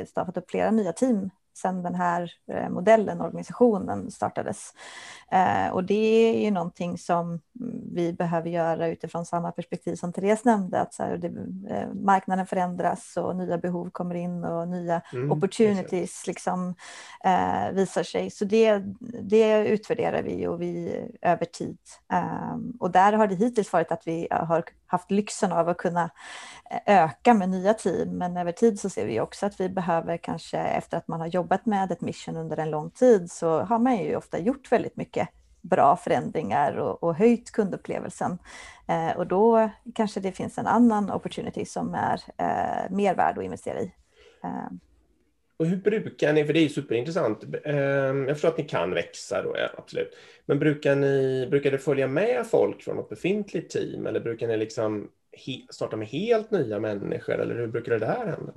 startat upp flera nya team sedan den här eh, modellen, organisationen startades. Eh, och det är ju någonting som vi behöver göra utifrån samma perspektiv som Therese nämnde, att så här, det, eh, marknaden förändras och nya behov kommer in och nya mm, opportunities liksom, eh, visar sig. Så det, det utvärderar vi och vi över tid. Um, och där har det hittills varit att vi har haft lyxen av att kunna eh, öka med nya team, men över tid så ser vi också att vi behöver kanske efter att man har jobbat med ett mission under en lång tid så har man ju ofta gjort väldigt mycket bra förändringar och, och höjt kundupplevelsen. Eh, och då kanske det finns en annan opportunity som är eh, mer värd att investera i. Eh. Och hur brukar ni, för det är superintressant, eh, jag förstår att ni kan växa då, ja, absolut. Men brukar ni, brukar det följa med folk från något befintligt team eller brukar ni liksom starta med helt nya människor eller hur brukar det där hända?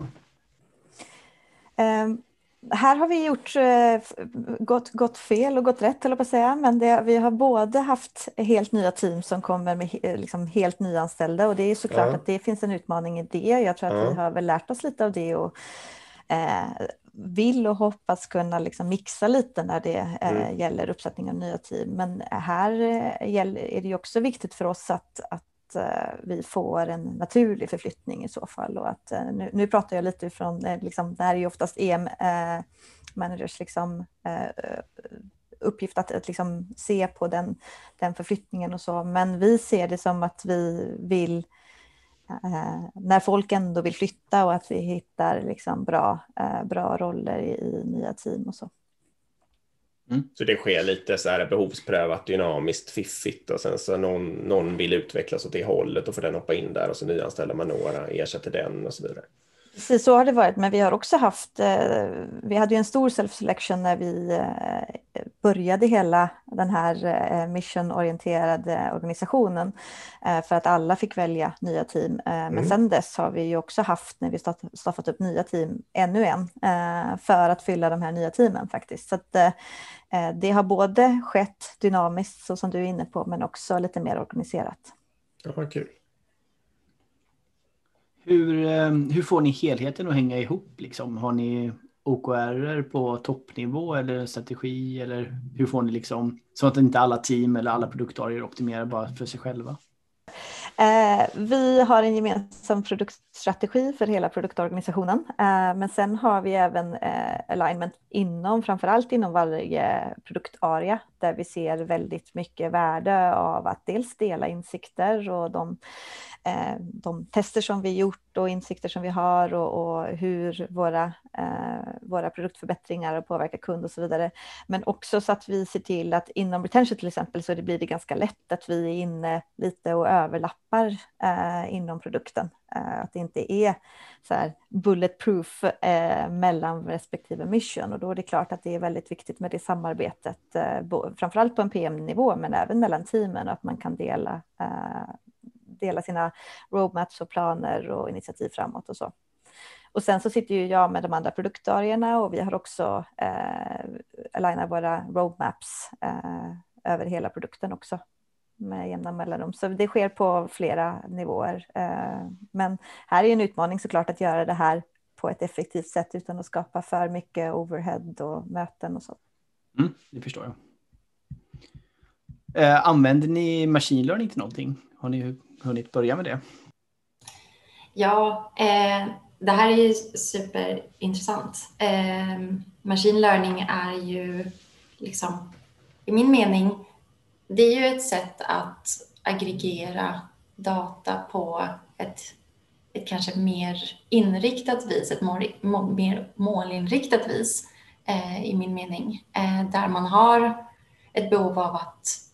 Um, här har vi gjort eh, gått, gått fel och gått rätt, eller på att säga. Men det, vi har både haft helt nya team som kommer med liksom, helt nyanställda och det är såklart ja. att det finns en utmaning i det. Jag tror att ja. vi har väl lärt oss lite av det och vill och hoppas kunna liksom mixa lite när det eh, mm. gäller uppsättning av nya team. Men här eh, är det också viktigt för oss att, att Eh, vi får en naturlig förflyttning i så fall. Och att, eh, nu, nu pratar jag lite ifrån, eh, liksom, det här är ju oftast EM-managers liksom, uppgift att, att liksom se på den, den förflyttningen och så. Men vi ser det som att vi vill när folk ändå vill flytta och att vi hittar liksom bra, bra roller i, i nya team och så. Mm. Så det sker lite så här behovsprövat, dynamiskt, fiffigt och sen så någon, någon vill utvecklas åt det hållet och får den hoppa in där och så nyanställer man några, ersätter den och så vidare. Precis så har det varit, men vi har också haft, eh, vi hade ju en stor self-selection när vi eh, började hela den här eh, missionorienterade organisationen för att alla fick välja nya team. Men mm. sen dess har vi ju också haft, när vi startat upp nya team, ännu en för att fylla de här nya teamen faktiskt. Så att, det har både skett dynamiskt, så som du är inne på, men också lite mer organiserat. Ja, kul. Hur, eh, hur får ni helheten att hänga ihop? Liksom? Har ni OKR på toppnivå eller strategi? Eller hur får ni liksom så att inte alla team eller alla produktarier optimerar bara för sig själva? Eh, vi har en gemensam produktstrategi för hela produktorganisationen, eh, men sen har vi även eh, alignment inom, framförallt inom varje produktarea, där vi ser väldigt mycket värde av att dels dela insikter och de Eh, Eh, de tester som vi gjort och insikter som vi har och, och hur våra, eh, våra produktförbättringar påverkar kund och så vidare. Men också så att vi ser till att inom retention till exempel så det blir det ganska lätt att vi är inne lite och överlappar eh, inom produkten. Eh, att det inte är så här bulletproof eh, mellan respektive mission och då är det klart att det är väldigt viktigt med det samarbetet, eh, framförallt på en PM-nivå men även mellan teamen och att man kan dela eh, dela sina roadmaps och planer och initiativ framåt och så. Och sen så sitter ju jag med de andra produktarierna och vi har också eh, alignat våra roadmaps eh, över hela produkten också med jämna mellanrum. Så det sker på flera nivåer. Eh, men här är en utmaning såklart att göra det här på ett effektivt sätt utan att skapa för mycket overhead och möten och så. Mm, det förstår jag. Eh, använder ni machine learning till någonting? Har ni hunnit börja med det? Ja, eh, det här är ju superintressant. Eh, machine learning är ju liksom, i min mening, det är ju ett sätt att aggregera data på ett, ett kanske mer inriktat vis, ett more, mer målinriktat vis eh, i min mening, eh, där man har ett behov av att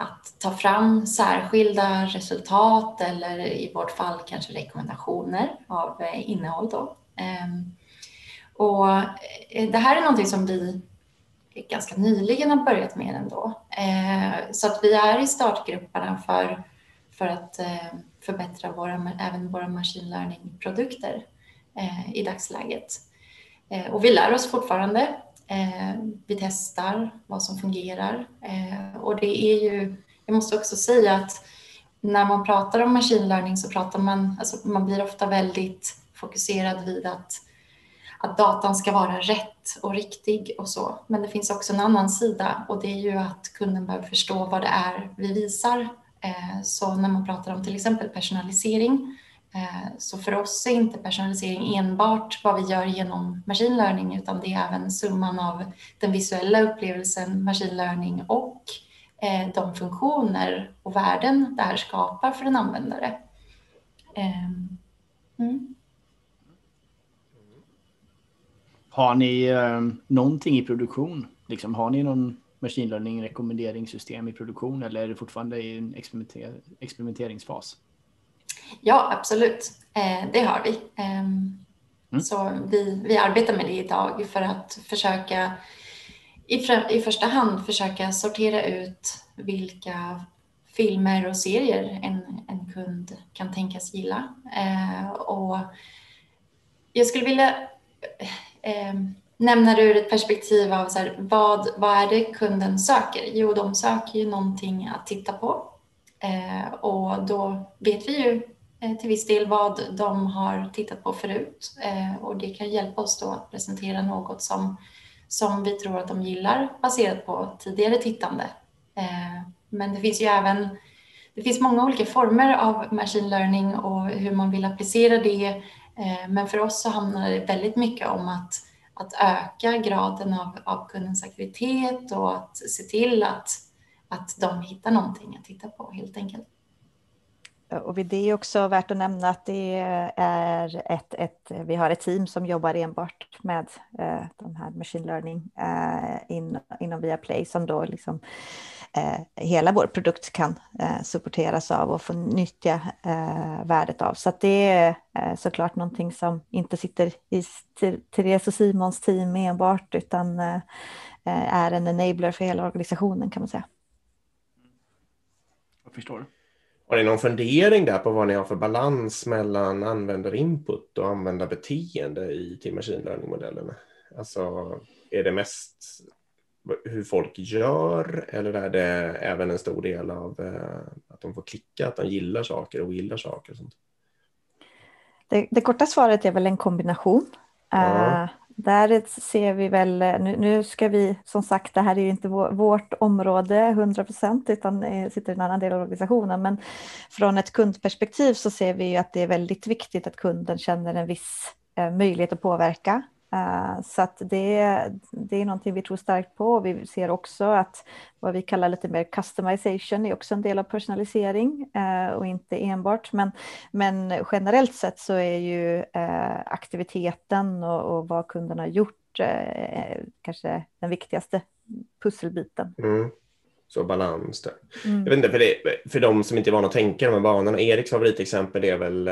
att ta fram särskilda resultat eller i vårt fall kanske rekommendationer av eh, innehåll. Då. Ehm, och eh, det här är någonting som vi ganska nyligen har börjat med ändå. Ehm, så att vi är i startgrupperna för, för att eh, förbättra våra, även våra machine learning-produkter i dagsläget. Och vi lär oss fortfarande Eh, vi testar vad som fungerar eh, och det är ju, jag måste också säga att när man pratar om machine learning så pratar man, alltså man blir ofta väldigt fokuserad vid att, att datan ska vara rätt och riktig och så. Men det finns också en annan sida och det är ju att kunden behöver förstå vad det är vi visar. Eh, så när man pratar om till exempel personalisering Eh, Eh, så för oss är inte personalisering enbart vad vi gör genom machine learning utan det är även summan av den visuella upplevelsen, machine learning och eh, de funktioner och värden det här skapar för en användare. Ehm, mm. Har ni eh, någonting i produktion? Liksom, har ni någon machine learning rekommenderingssystem i produktion eller är det fortfarande i en experimenter experimenteringsfas? Ja, absolut. Eh, det har vi. Eh, mm. Så vi, vi arbetar med det idag för att försöka i, i första hand försöka sortera ut vilka filmer och serier en, en kund kan tänkas gilla. Eh, och jag skulle vilja eh, nämna det ur ett perspektiv av så här, vad, vad är det kunden söker? Jo, de söker ju någonting att titta på. Eh, och då vet vi ju Eh, till viss del vad de har tittat på förut eh, och det kan hjälpa oss då att presentera något som, som vi tror att de gillar baserat på tidigare tittande. Eh, men det finns ju även det finns många olika former av machine learning och hur man vill applicera det. Men för oss så handlar det väldigt mycket om att, att öka graden av, av kundens aktivitet och att se till att, att de hittar någonting att titta på helt enkelt. Eh, och det är också värt att nämna att det är ett, ett, vi har ett team som jobbar enbart med eh, de här machine learning eh, in, inom Viaplay som då liksom eh, hela vår produkt kan eh, supporteras av och få nyttja eh, värdet av. Så det är eh, såklart någonting som inte sitter i Therese och Simons team enbart utan eh, eh, är en enabler för hela organisationen kan man säga. Jag förstår. Har ni någon fundering där på vad ni har för balans mellan användarinput och användarbeteende i till machine learning-modellerna? Alltså, är det mest hur folk gör eller är det även en stor del av eh, att de får klicka, att de gillar saker och gillar saker? Och sånt? Det, det korta svaret är väl en kombination. Ja. Uh, där ser vi väl, nu, nu, ska vi som sagt, det här är ju inte vårt område 100 procent utan eh, sitter i en annan del av organisationen, men från ett kundperspektiv så ser vi ju att det är väldigt viktigt att kunden känner en viss eh, möjlighet att påverka så att det, det är någonting vi tror starkt på. Vi ser också att vad vi kallar lite mer customization är också en del av personalisering uh, och inte enbart. Men, men generellt sett så är ju uh, aktiviteten och, och, vad kunden har gjort kanske den viktigaste pusselbiten. Mm. Så balans där. Mm. Jag vet inte, för, det, för de som inte är vana att tänka de här banorna, Eriks favoritexempel är väl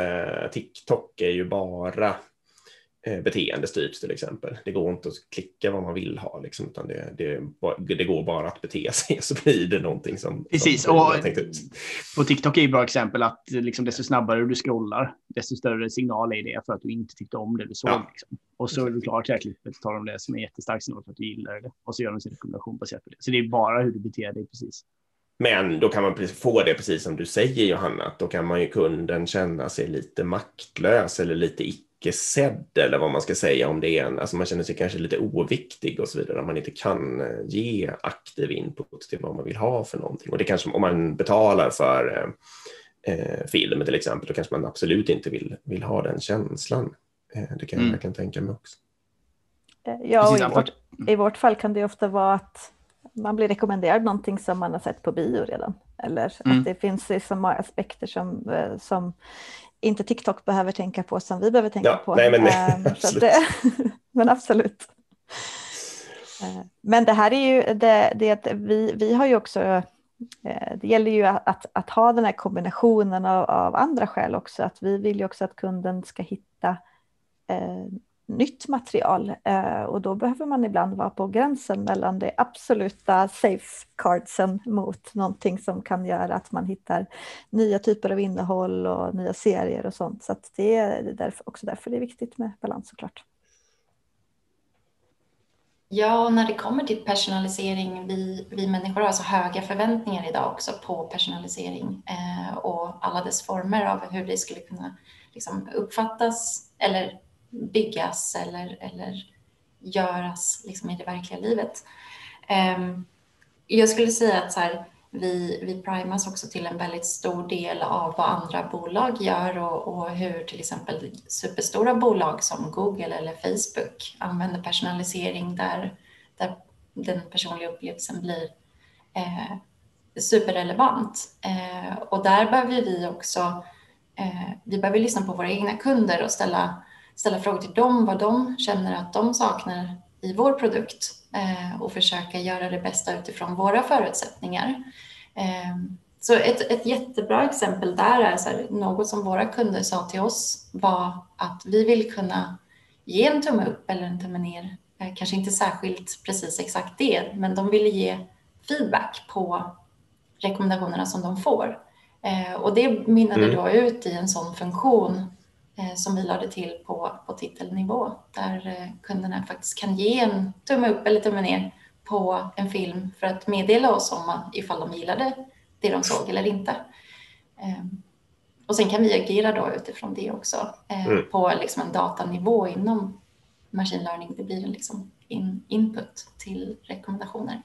TikTok är ju bara Eh, beteendestyps till exempel. Det går inte att klicka vad man vill ha, liksom, utan det, det, det går bara att bete sig så blir det någonting som... Precis, som och på TikTok är ett bra exempel att liksom, desto snabbare du scrollar, desto större signal är det för att du inte tyckte om det du såg. Ja. Liksom. Och så är du klart, det här klippet tar de det som är jättestark signal för att du gillar det och så gör de sin rekommendation baserat på det. Så det är bara hur du beter dig precis. Men då kan man få det precis som du säger Johanna, då kan man ju kunden känna sig lite maktlös eller lite icke sedd eller vad man ska säga om det är en, alltså man känner sig kanske lite oviktig och så vidare, man inte kan eh, ge aktiv input till vad man vill ha för någonting. Och det kanske om man betalar för eh, eh film till exempel, då kanske man absolut inte vill, vill ha den känslan. Eh, det kan mm. jag verkligen tänka mig också. Eh, ja, och i vårt, i vårt fall kan det ofta vara att man blir rekommenderad någonting som man har sett på bio redan. Eller mm. att det finns liksom aspekter som, som inte TikTok behöver tänka på som vi behöver tänka ja, på. Nej, men, nej, ehm, absolut. Det, men absolut. Eh, men det här är ju det, det vi, vi har ju också, eh, det gäller ju att, att ha den här kombinationen av, av andra skäl också, att vi vill ju också att kunden ska hitta eh, nytt material eh, och då behöver man ibland vara på gränsen mellan det absoluta safeguardsen mot någonting som kan göra att man hittar nya typer av innehåll och nya serier och sånt. Så det är därför, också därför det är viktigt med balans såklart. Ja, när det kommer till personalisering, vi, vi människor har så höga förväntningar idag också på personalisering eh, och alla dess former av hur det skulle kunna liksom, uppfattas eller byggas eller, eller göras liksom i det verkliga livet. Um, jag skulle säga att så här, vi, vi primas också till en väldigt stor del av vad andra bolag gör och, och, hur till exempel superstora bolag som Google eller Facebook använder personalisering där, där den personliga upplevelsen blir eh, superrelevant. Eh, och där behöver vi också eh, vi behöver lyssna på våra egna kunder och ställa, ställa frågor till dem vad de känner att de saknar i vår produkt eh, och försöka göra det bästa utifrån våra förutsättningar. Eh, så ett, ett jättebra exempel där är så här, något som våra kunder sa till oss var att vi vill kunna ge en tumme upp eller en tumme ner. Eh, kanske inte särskilt precis exakt det, men de ville ge feedback på rekommendationerna som de får. Och det mynnade mm. då ut i en sån funktion som vi lade till på, på titelnivå där eh, kunderna faktiskt kan ge en tumme upp eller tumme ner på en film för att meddela oss om ifall de gillade det de såg eller inte. Och sen kan vi agera då utifrån det också mm. på liksom en datanivå inom machine learning. Det blir en liksom in, input till rekommendationer.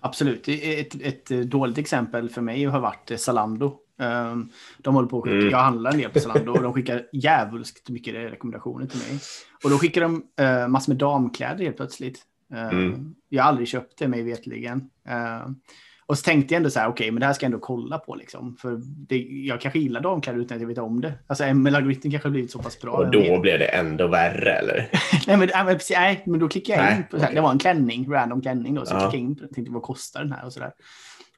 Absolut. Ett, ett dåligt exempel för mig har varit Zalando. Ehm, de håller på att skicka, mm. jag handlar en del på Zalando och de skickar jävulskt mycket rekommendationer till mig. Och då skickar de uh, massor med damkläder helt plötsligt. Uh, mm. Jag har aldrig köpt det mig vetligen. Uh, och så tänkte jag ändå så här, okej, okay, men det här ska jag ändå kolla på liksom. För det, jag kanske gillar damkläder utan att jag vet om det. Alltså ML-algoritmen kanske har blivit så pass bra. Och då blev det ändå värre eller? nej, men, nej, precis, nej, men då klickade jag in på, okay. det var en klänning, random klänning då. Så ja. klickade jag in på tänkte vad kostar den här och så där.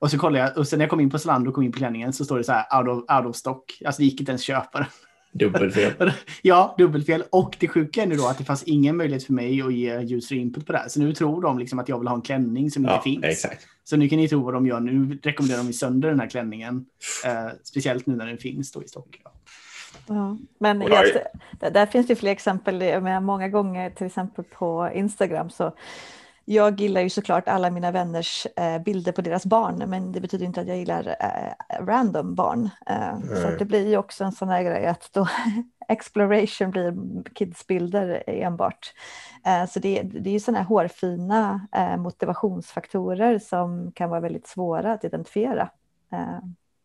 Och så kollade jag, och sen när jag kom in på Zalando och kom in på klänningen så står det så här out of, out of stock. Alltså det gick inte ens köpa den. Dubbelfel. ja, dubbelfel. Och det sjuka är nu då att det fanns ingen möjlighet för mig att ge user input på det här. Så nu tror de liksom att jag vill ha en klänning som ja, inte finns. Exakt. Så nu kan ni tro vad de gör. Nu rekommenderar de sönder den här klänningen. Eh, speciellt nu när den finns då i stock. Ja. Ja, men just, där finns det fler exempel. Med många gånger till exempel på Instagram så jag gillar ju såklart alla mina vänners eh, bilder på deras barn, men det betyder inte att jag gillar eh, random barn. Eh. Så det blir ju också en sån här grej att då exploration blir kidsbilder enbart. Eh, så det, det är ju sådana här hårfina eh, motivationsfaktorer som kan vara väldigt svåra att identifiera, eh,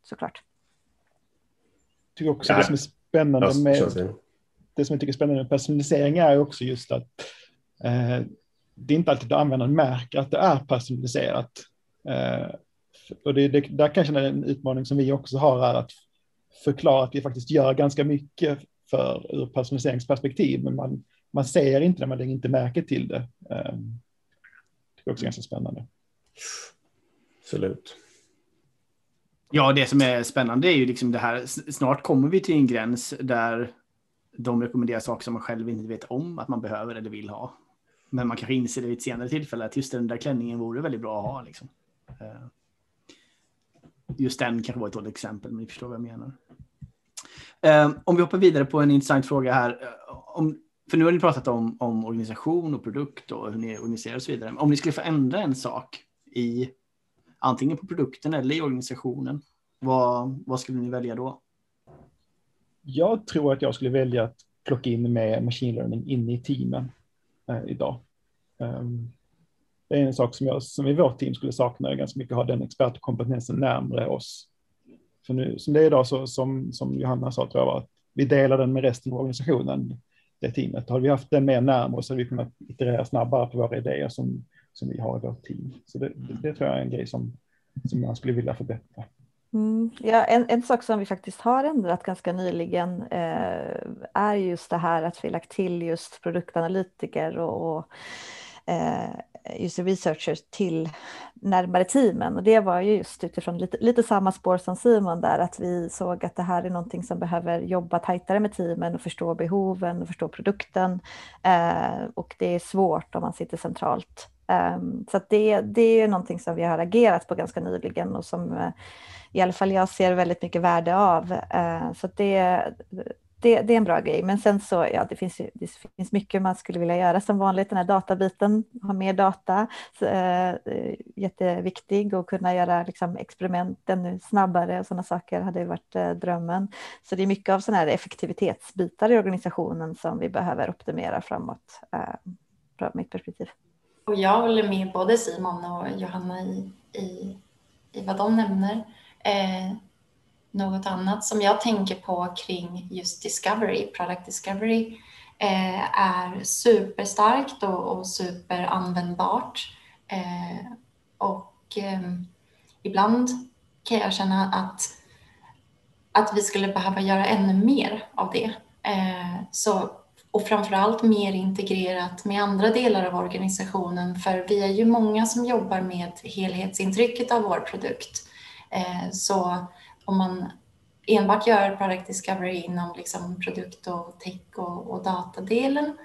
såklart. Jag tycker också ja. det som är spännande med det som jag tycker är spännande med personalisering är också just att det är inte alltid användaren märker att det är personaliserat. Eh, och det, det, där kanske en utmaning som vi också har är att förklara att vi faktiskt gör ganska mycket för ur personaliseringsperspektiv, men man, man ser inte det, man lägger inte märke till det. Eh, det är också ganska spännande. Absolut. Ja, det som är spännande är ju liksom det här, snart kommer vi till en gräns där de rekommenderar saker som man själv inte vet om att man behöver eller vill ha. Men man kanske inser det vid ett senare tillfälle att just den där klänningen vore väldigt bra att ha. Liksom. Eh, just den kanske var ett dåligt exempel, men ni förstår vad jag menar. Eh, om vi hoppar vidare på en intressant fråga här. Eh, om, för nu har ni pratat om, om organisation och produkt och hur ni organiserar och så vidare. Om ni skulle få ändra en sak i antingen på produkten eller i organisationen, vad, vad skulle ni välja då? Jag tror att jag skulle välja att plocka in med machine learning in i teamen idag. Um, det är en sak som, jag, som i vårt team skulle sakna ganska mycket, ha den expertkompetensen närmre oss. För nu, som det är idag, så, som, som Johanna sa, tror jag, att vi delar den med resten av organisationen, det teamet. Har vi haft den mer närmare så hade vi kunnat iterera snabbare på våra idéer som, som vi har i vårt team. Så det, det, det tror jag är en grej som, som man skulle vilja förbättra. Mm, ja, en, en sak som vi faktiskt har ändrat ganska nyligen eh, är just det här att vi lagt till just produktanalytiker och, och eh, user researchers till närmare teamen. Och det var ju just utifrån lite, lite samma spår som Simon där, att vi såg att det här är någonting som behöver jobba tajtare med teamen och förstå behoven och förstå produkten. Eh, och det är svårt om man sitter centralt. Eh, så det, det är ju någonting som vi har agerat på ganska nyligen och som eh, i alla fall jag ser väldigt mycket värde av. Eh, så det, det det, är en bra grej. Men sen så, ja, det finns, det finns mycket man skulle vilja göra som vanligt. Den här databiten, ha mer data, så, eh, jätteviktig och kunna göra liksom, experiment ännu snabbare och sådana saker hade varit eh, drömmen. Så det är mycket av sådana här effektivitetsbitar i organisationen som vi behöver optimera framåt, äh, från mitt perspektiv. Och jag håller med både Simon och Johanna i, i, i vad de nämner. Eh, något annat som jag tänker på kring just discovery, product discovery, eh, är superstarkt och, och superanvändbart. Eh, och eh, ibland kan jag känna att, att vi skulle behöva göra ännu mer av det. Eh, så, och framförallt mer integrerat med andra delar av organisationen, för vi är ju många som jobbar med helhetsintrycket av vår produkt. Eh, så om man enbart gör product discovery inom liksom produkt och tech och, och datadelen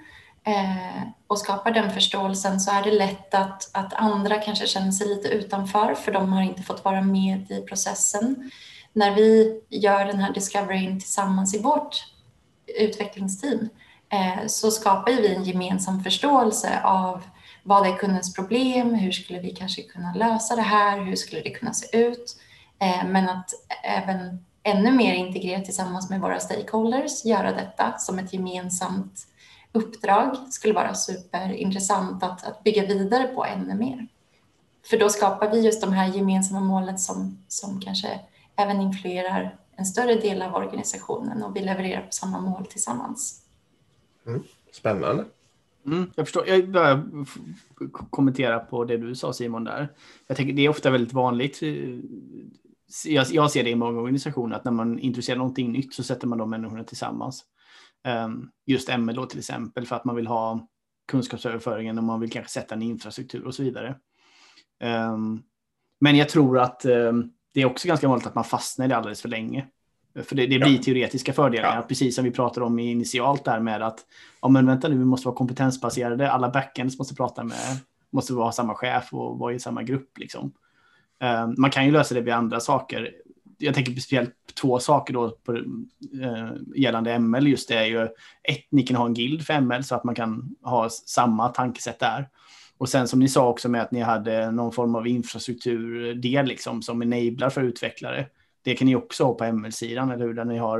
eh, och skapar den förståelsen så är det lätt att, att andra kanske känner sig lite utanför för de har inte fått vara med i processen. När vi gör den här discoveryn tillsammans i vårt utvecklingsteam eh, så skapar vi en gemensam förståelse av vad är kundens problem, hur skulle vi kanske kunna lösa det här, hur skulle det kunna se ut? Eh, men att även ännu mer integrerat tillsammans med våra stakeholders göra detta som ett gemensamt uppdrag skulle vara superintressant att, att bygga vidare på ännu mer. För då skapar vi just de här gemensamma målen som, som kanske även influerar en större del av organisationen och vi levererar på samma mål tillsammans. Mm. Spännande. Mm, jag förstår. Jag börjar kommentera på det du sa Simon där. Jag tänker det är ofta väldigt vanligt jag, jag ser det i många organisationer att när man introducerar någonting nytt så sätter man de människorna tillsammans. Um, just ML då till exempel för att man vill ha kunskapsöverföringen och man vill kanske sätta en infrastruktur och så vidare. Um, men jag tror att um, det är också ganska vanligt att man fastnar i det alldeles för länge. För det, det blir ja. teoretiska fördelar, ja. precis som vi pratade om initialt där med att ja, men vänta nu, vi måste vara kompetensbaserade, alla backends måste prata med, måste vara samma chef och vara i samma grupp. Liksom. Eh, man kan ju lösa det via andra saker. Jag tänker speciellt på två saker då på, uh, gällande ML. Just det är ju ett, ni kan ha en guild för ML så att man kan ha samma tankesätt där. Och sen som ni sa också med att ni hade någon form av infrastrukturdel liksom som enablar för utvecklare. Det kan ni också ha på ML-sidan, eller hur? Där ni har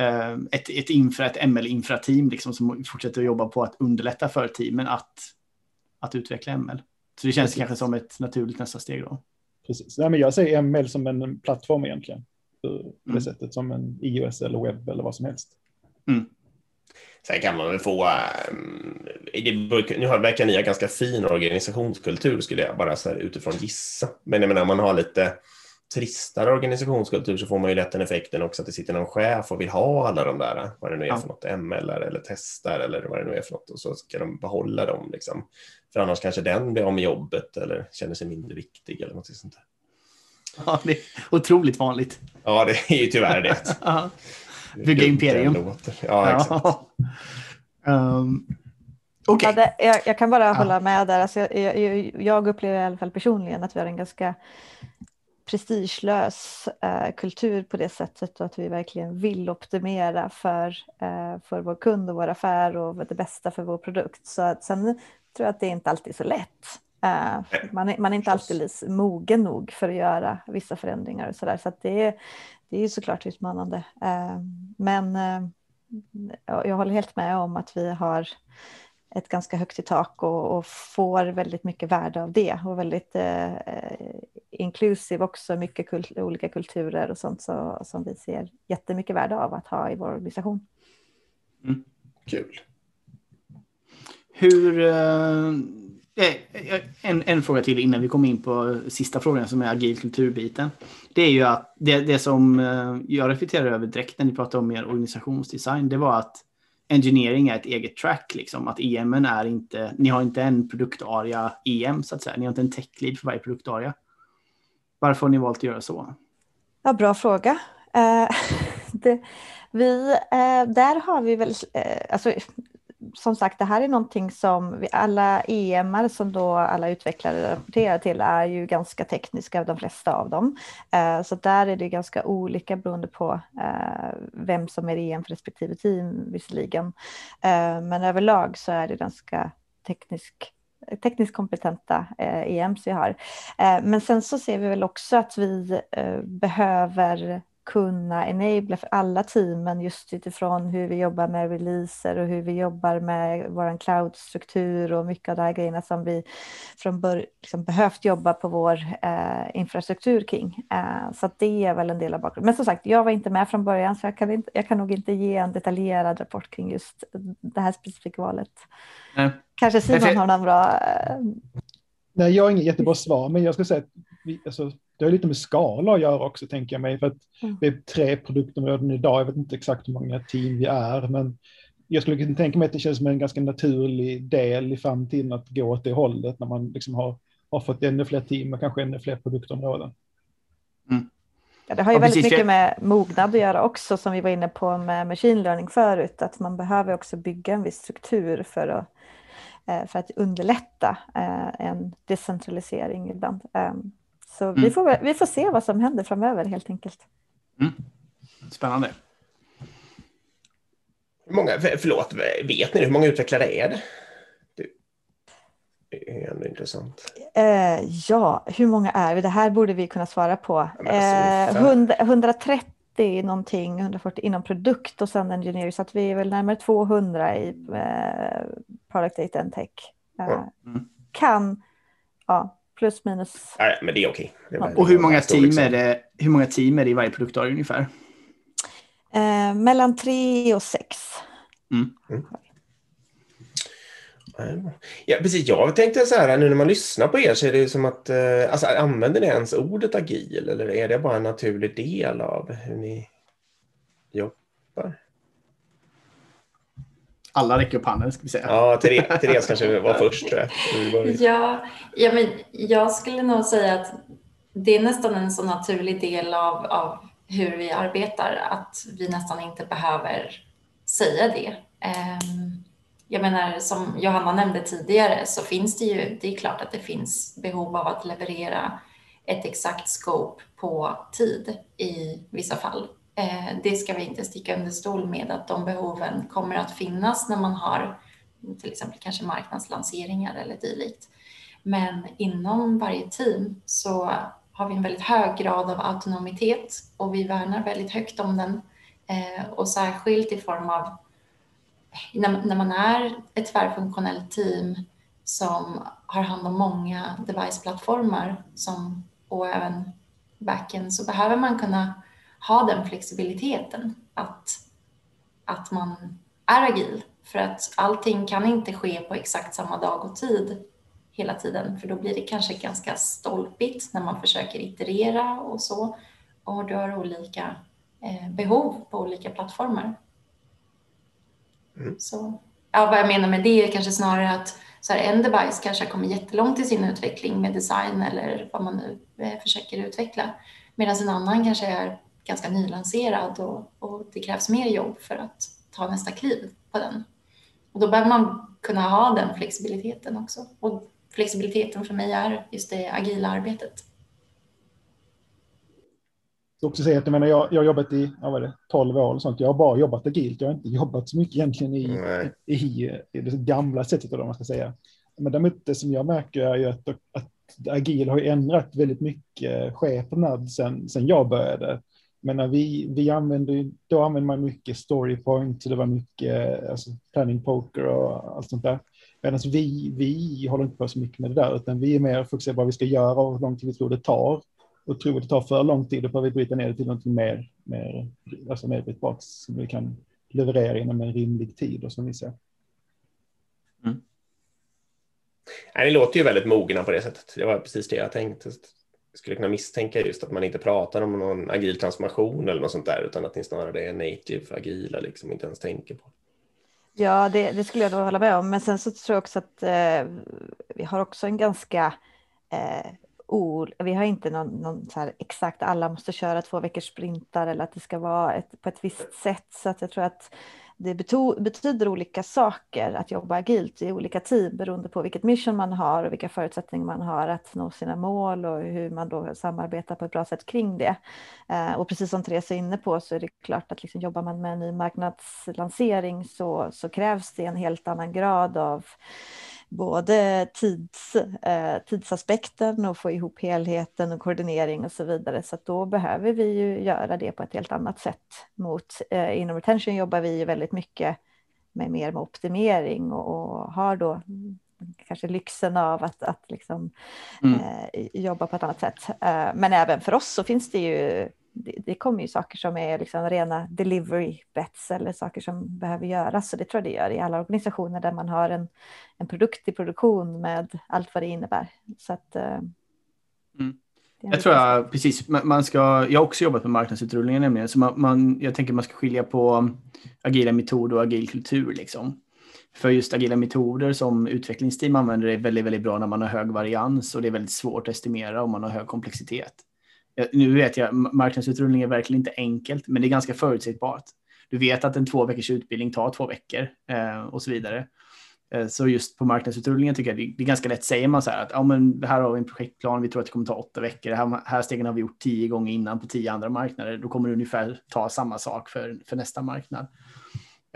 uh, ett, ett, infra, ett ML-infrateam liksom som fortsätter att jobba på att underlätta för teamen att, att utveckla ML. Så det känns Precis. kanske som ett naturligt nästa steg då. Precis. Nej, men jag ser ML som en plattform egentligen. På det mm. sättet som en iOS eller webb eller vad som helst. Mm. Sen kan man väl få, um, det, nu verkar ni ha ganska fin organisationskultur skulle jag bara så här utifrån gissa. Men jag menar om man har lite tristare organisationskultur så får man ju lätt den effekten också att det sitter någon chef och vill ha alla de där, vad det nu är ja. för något, ML eller testar eller vad det nu är för något och så ska de behålla dem liksom. För annars kanske den blir av med jobbet eller känner sig mindre viktig eller något sånt där. Ja, det är otroligt vanligt. Ja, det är ju tyvärr det. Bygga imperium. Ja, exakt. Um, okay. ja, jag, jag, kan bara ja. hålla med där. Alltså, jag, jag, jag, upplever i alla fall personligen att vi har en ganska prestigelös eh, kultur på det sättet och att vi verkligen vill optimera för, eh, för vår kund och vår affär och det bästa för vår produkt. Så att sen tror jag att det inte alltid är så lätt. Eh, man, är, man är inte alltid mogen nog för att göra vissa förändringar och så där. Så att det, är, det är såklart utmanande. Eh, men eh, jag håller helt med om att vi har ett ganska högt i tak och, och, får väldigt mycket värde av det och väldigt eh, inklusive också mycket kul, olika kulturer och sånt så, som vi ser jättemycket värde av att ha i vår organisation. Mm. Kul. Hur, eh, eh, eh en, en fråga till innan vi kommer in på sista frågan som är agil kulturbiten. Det är ju att det, det som eh, jag reflekterar över direkt när ni pratar om er organisationsdesign, det var att engineering är ett eget track, liksom. Att EM är inte, ni har inte en produktaria EM så att säga. Ni har inte en tech lead för varje produktaria. Varför har ni valt att göra så? Ja, bra fråga. Uh, det, vi, uh, där har vi väl, uh, alltså, som sagt, det här är någonting som vi, alla EMR som då alla utvecklare rapporterar till är ju ganska tekniska, de flesta av dem. Eh, så där är det ganska olika beroende på eh, vem som är EM för respektive team visserligen. Eh, men överlag så är det ganska teknisk tekniskt kompetenta eh, EMs vi har. Eh, men sen så ser vi väl också att vi eh, behöver kunna enabla för alla teamen just utifrån hur vi jobbar med releaser och hur vi jobbar med vår cloud-struktur och mycket av de här grejerna som vi från början liksom behövt jobba på vår eh, infrastruktur kring. Eh, så det är väl en del av bakgrunden. Men som sagt, jag var inte med från början så jag kan, inte, jag kan nog inte ge en detaljerad rapport kring just det här specifika valet. Mm. Kanske Simon har någon bra... Eh... Nej, jag har inget jättebra svar, men jag ska säga att vi, alltså, det har lite med skala att göra också, tänker jag mig. För att mm. vi är tre produktområden idag. Jag vet inte exakt hur många team vi är, men jag skulle kunna tänka mig att det känns som en ganska naturlig del i framtiden att gå åt det hållet när man liksom har, har fått ännu fler team och kanske ännu fler produktområden. Mm. Ja, det har ju ja, väldigt mycket med mognad att göra också, som vi var inne på med machine learning förut, att man behöver också bygga en viss struktur för att, eh, för att underlätta eh, en decentralisering ibland. Så mm. vi, får, vi får se vad som händer framöver helt enkelt. Mm. Spännande. Hur många, förlåt, vet ni hur många utvecklare är det? Det är ändå intressant. Eh, ja, hur många är vi? Det här borde vi kunna svara på. Eh, 100, 130 någonting, 140 inom produkt och sen engineering, så att vi är väl närmare 200 i eh, product data and tech. Eh, mm. Kan, ja, plus minus. Nej, men det är okej. Ja. Och hur många, team är det, hur många team är det i varje produktdag ungefär? Eh, mellan tre och sex. Mm. Mm. Ja, precis. Jag tänkte så här, nu när man lyssnar på er så är det som att, eh, alltså använder ni ens ordet agil eller är det bara en naturlig del av hur ni jobbar? Alla räcker upp handen ska vi säga. Ja, Therese, Therese kanske var först. Ja, ja, men jag skulle nog säga att det är nästan en så naturlig del av, av hur vi arbetar att vi nästan inte behöver säga det. Um, jag menar, som Johanna nämnde tidigare så finns det ju, det är klart att det finns behov av att leverera ett exakt scope på tid i vissa fall. Eh, det ska vi inte sticka under stol med att de behoven kommer att finnas när man har till exempel kanske marknadslanseringar eller dylikt. Men inom varje team så har vi en väldigt hög grad av autonomitet och vi värnar väldigt högt om den eh, och särskilt i form av när, när man är ett tvärfunktionellt team som har hand om många deviceplattformar som, och även backend så behöver man kunna ha den flexibiliteten att, att man är agil. För att allting kan inte ske på exakt samma dag och tid hela tiden, för då blir det kanske ganska stolpigt när man försöker iterera och så. Och du har olika eh, behov på olika plattformar. Mm. Så, ja, vad jag menar med det är kanske snarare att så här, en device kanske har kommit jättelångt i sin utveckling med design eller vad man nu eh, försöker utveckla. Medan en annan kanske är ganska nylanserad och, och det krävs mer jobb för att ta nästa kliv på den. Och då behöver man kunna ha den flexibiliteten också. Och flexibiliteten för mig är just det agila arbetet ska också säga att jag, menar, jag, jag har jobbat i ja, vad det, 12 år och sånt. Jag har bara jobbat agilt. Jag har inte jobbat så mycket egentligen i, i, i, det gamla sättet, eller man ska säga. Men däremot det som jag märker är ju att, att agil har ändrat väldigt mycket skepnad sen, sen jag började. Men när vi, vi använde, då använde man mycket storypoint. det var mycket alltså, planning poker och allt sånt där. Medan vi, vi håller inte på så mycket med det där, utan vi är mer fokuserade på vad vi ska göra och hur lång tid vi tror det tar och tror vi det tar för lång tid, då får vi bryta ner det till något mer, mer, alltså mer brytbart som vi kan leverera inom en rimlig tid och som vi ser. Mm. Nej, det låter ju väldigt mogna på det sättet. Det var precis det jag tänkte. Skulle kunna misstänka just att man inte pratar om någon agil transformation eller något sånt där, utan att ni snarare är native agila, liksom inte ens tänker på. Ja, det, det skulle jag då hålla med om. Men sen så tror jag också att eh, vi har också en ganska eh, o, Vi har inte någon, någon så exakt alla måste köra två veckors sprintar eller att det ska vara ett, på ett visst sätt. Så att jag tror att det betyder olika saker att jobba agilt i olika team beroende på vilket mission man har och vilka förutsättningar man har att nå sina mål och hur man då samarbetar på ett bra sätt kring det. Eh, och precis som Therese är inne på så är det klart att liksom jobbar man med en ny marknadslansering så, så krävs det en helt annan grad av både tids, eh, tidsaspekten och få ihop helheten och koordinering och så vidare. Så då behöver vi ju göra det på ett helt annat sätt. Mot, eh, inom retention jobbar vi ju väldigt mycket med mer med optimering och, och har då kanske lyxen av att, att liksom, mm. eh, jobba på ett annat sätt. Eh, men även för oss så finns det ju det, det kommer ju saker som är liksom rena delivery bets eller saker som behöver göras. Så det tror jag det gör i alla organisationer där man har en, en produkt i produktion med allt vad det innebär. Så att, eh, mm. Jag tror jag, precis, man ska, jag har också jobbat med marknadsutrullningen nämligen, så man, man, jag tänker man ska skilja på agila metoder och agil kultur. Liksom. För just agila metoder som utvecklingsteam använder är väldigt, väldigt bra när man har hög varians och det är väldigt svårt att estimera om man har hög komplexitet. Eh, nu vet jag, marknadsutrullning är verkligen inte enkelt, men det är ganska förutsägbart. Du vet att en två veckors utbildning tar två veckor eh, och så vidare. Eh, så just på marknadsutrullningen tycker jag det, det är ganska lätt. Säger man så här att ja, men här har vi en projektplan, vi tror att det kommer ta åtta veckor. Det här, här stegen har vi gjort tio gånger innan på tio andra marknader. Då kommer det ungefär ta samma sak för, för nästa marknad.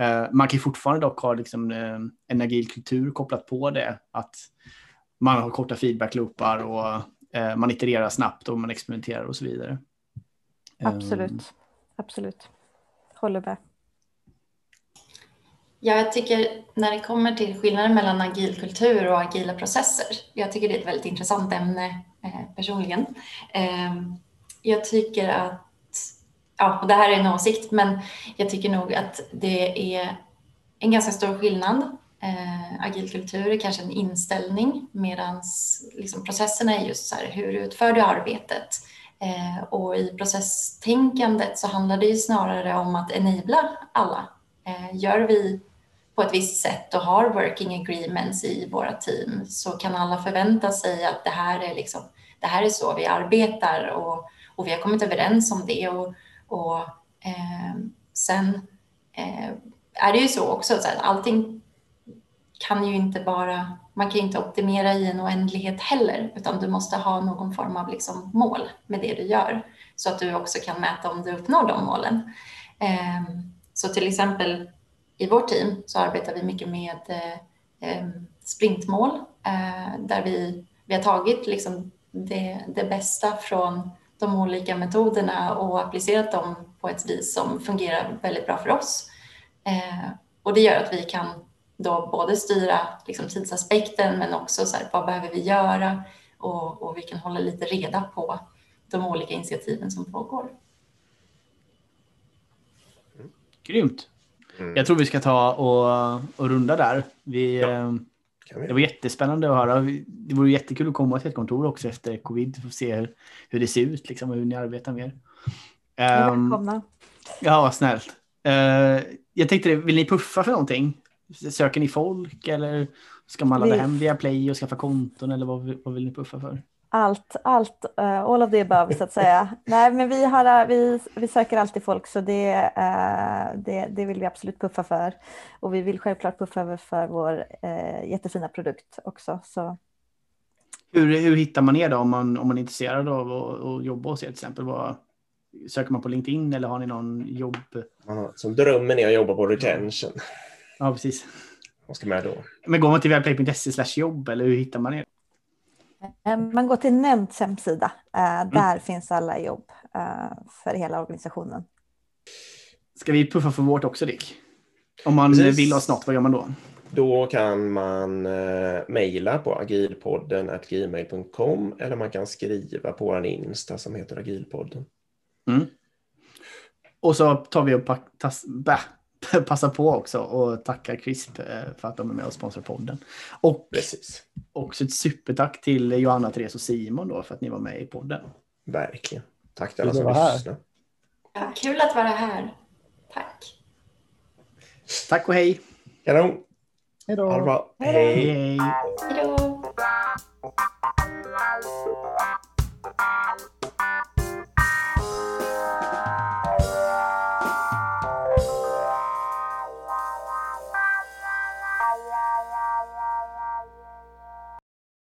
Eh, man kan fortfarande dock ha liksom, eh, en agil kultur kopplat på det. Att man har korta feedbackloopar och man itererar snabbt och man experimenterar och så vidare. Absolut, um, absolut. Håller med. Ja, jag tycker när det kommer till skillnaden mellan agil kultur och agila processer. Jag tycker det är ett väldigt intressant ämne eh, personligen. Eh, jag tycker att, ja, och det här är en åsikt, men jag tycker nog att det är en ganska stor skillnad Eh, agil kultur är kanske en inställning medan liksom, processerna är just så här, hur utför du arbetet? Eh, och i processtänkandet så handlar det ju snarare om att enabla alla. Eh, gör vi på ett visst sätt och har working agreements i våra team så kan alla förvänta sig att det här är, liksom, det här är så vi arbetar och, och vi har kommit överens om det. Och, och eh, sen eh, är det ju så också, så att allting kan ju inte bara, man kan ju inte optimera i en oändlighet heller, utan du måste ha någon form av liksom mål med det du gör så att du också kan mäta om du uppnår de målen. Ehm, så till exempel i vårt team så arbetar vi mycket med eh, ehm, sprintmål eh, där vi, vi har tagit liksom det, det bästa från de olika metoderna och applicerat dem på ett vis som fungerar väldigt bra för oss. Eh, och det gör att vi kan då både styra liksom, tidsaspekten men också så här, vad behöver vi göra och, och vi kan hålla lite reda på de olika initiativen som pågår. Grymt. Mm. Jag tror vi ska ta och, och runda där. Vi, ja, eh, vi. Det var jättespännande att höra. Det vore jättekul att komma till ett kontor också efter covid och se hur, hur det ser ut liksom, och hur ni arbetar mer. Välkomna. Um, ja, vad snällt. Uh, jag tänkte, vill ni puffa för någonting? Söker ni folk eller ska man ladda vi... hem via Play och skaffa konton eller vad, vad vill ni puffa för? Allt, allt, uh, all of the above så att säga. Nej, men vi, har, vi, vi söker alltid folk så det, uh, det, det vill vi absolut puffa för. Och vi vill självklart puffa för vår uh, jättefina produkt också. Så. Hur, hur hittar man er då om man, om man är intresserad av att, att jobba hos er till exempel? Vad, söker man på LinkedIn eller har ni någon jobb? Aha, som drömmen är att jobba på retention. Ja, precis. Vad ska med då? Men går man till webplay.se jobb eller hur hittar man er? Eh, man går till Nämnds hemsida. Eh, mm. Där mm. finns alla jobb eh, för hela organisationen. Ska vi puffa för vårt också, Dick? Om man Precis. vill oss något, vad gör man då? Då kan man eh, mejla på agilpodden gmail.com eller man kan skriva på vår Insta som heter agilpodden. Mm. Och så tar vi och tas, bä, passa på också och tacka Crisp eh, för att de är med och sponsrar podden. Och Precis. också ett supertack till Johanna, Therese och Simon då för att ni var med i podden. Verkligen. Tack till alla som lyssnade. Ja, kul att vara här. Tack. Tack och hej. Kanon. Hej då. Ha det bra. Hej. hej. hej då.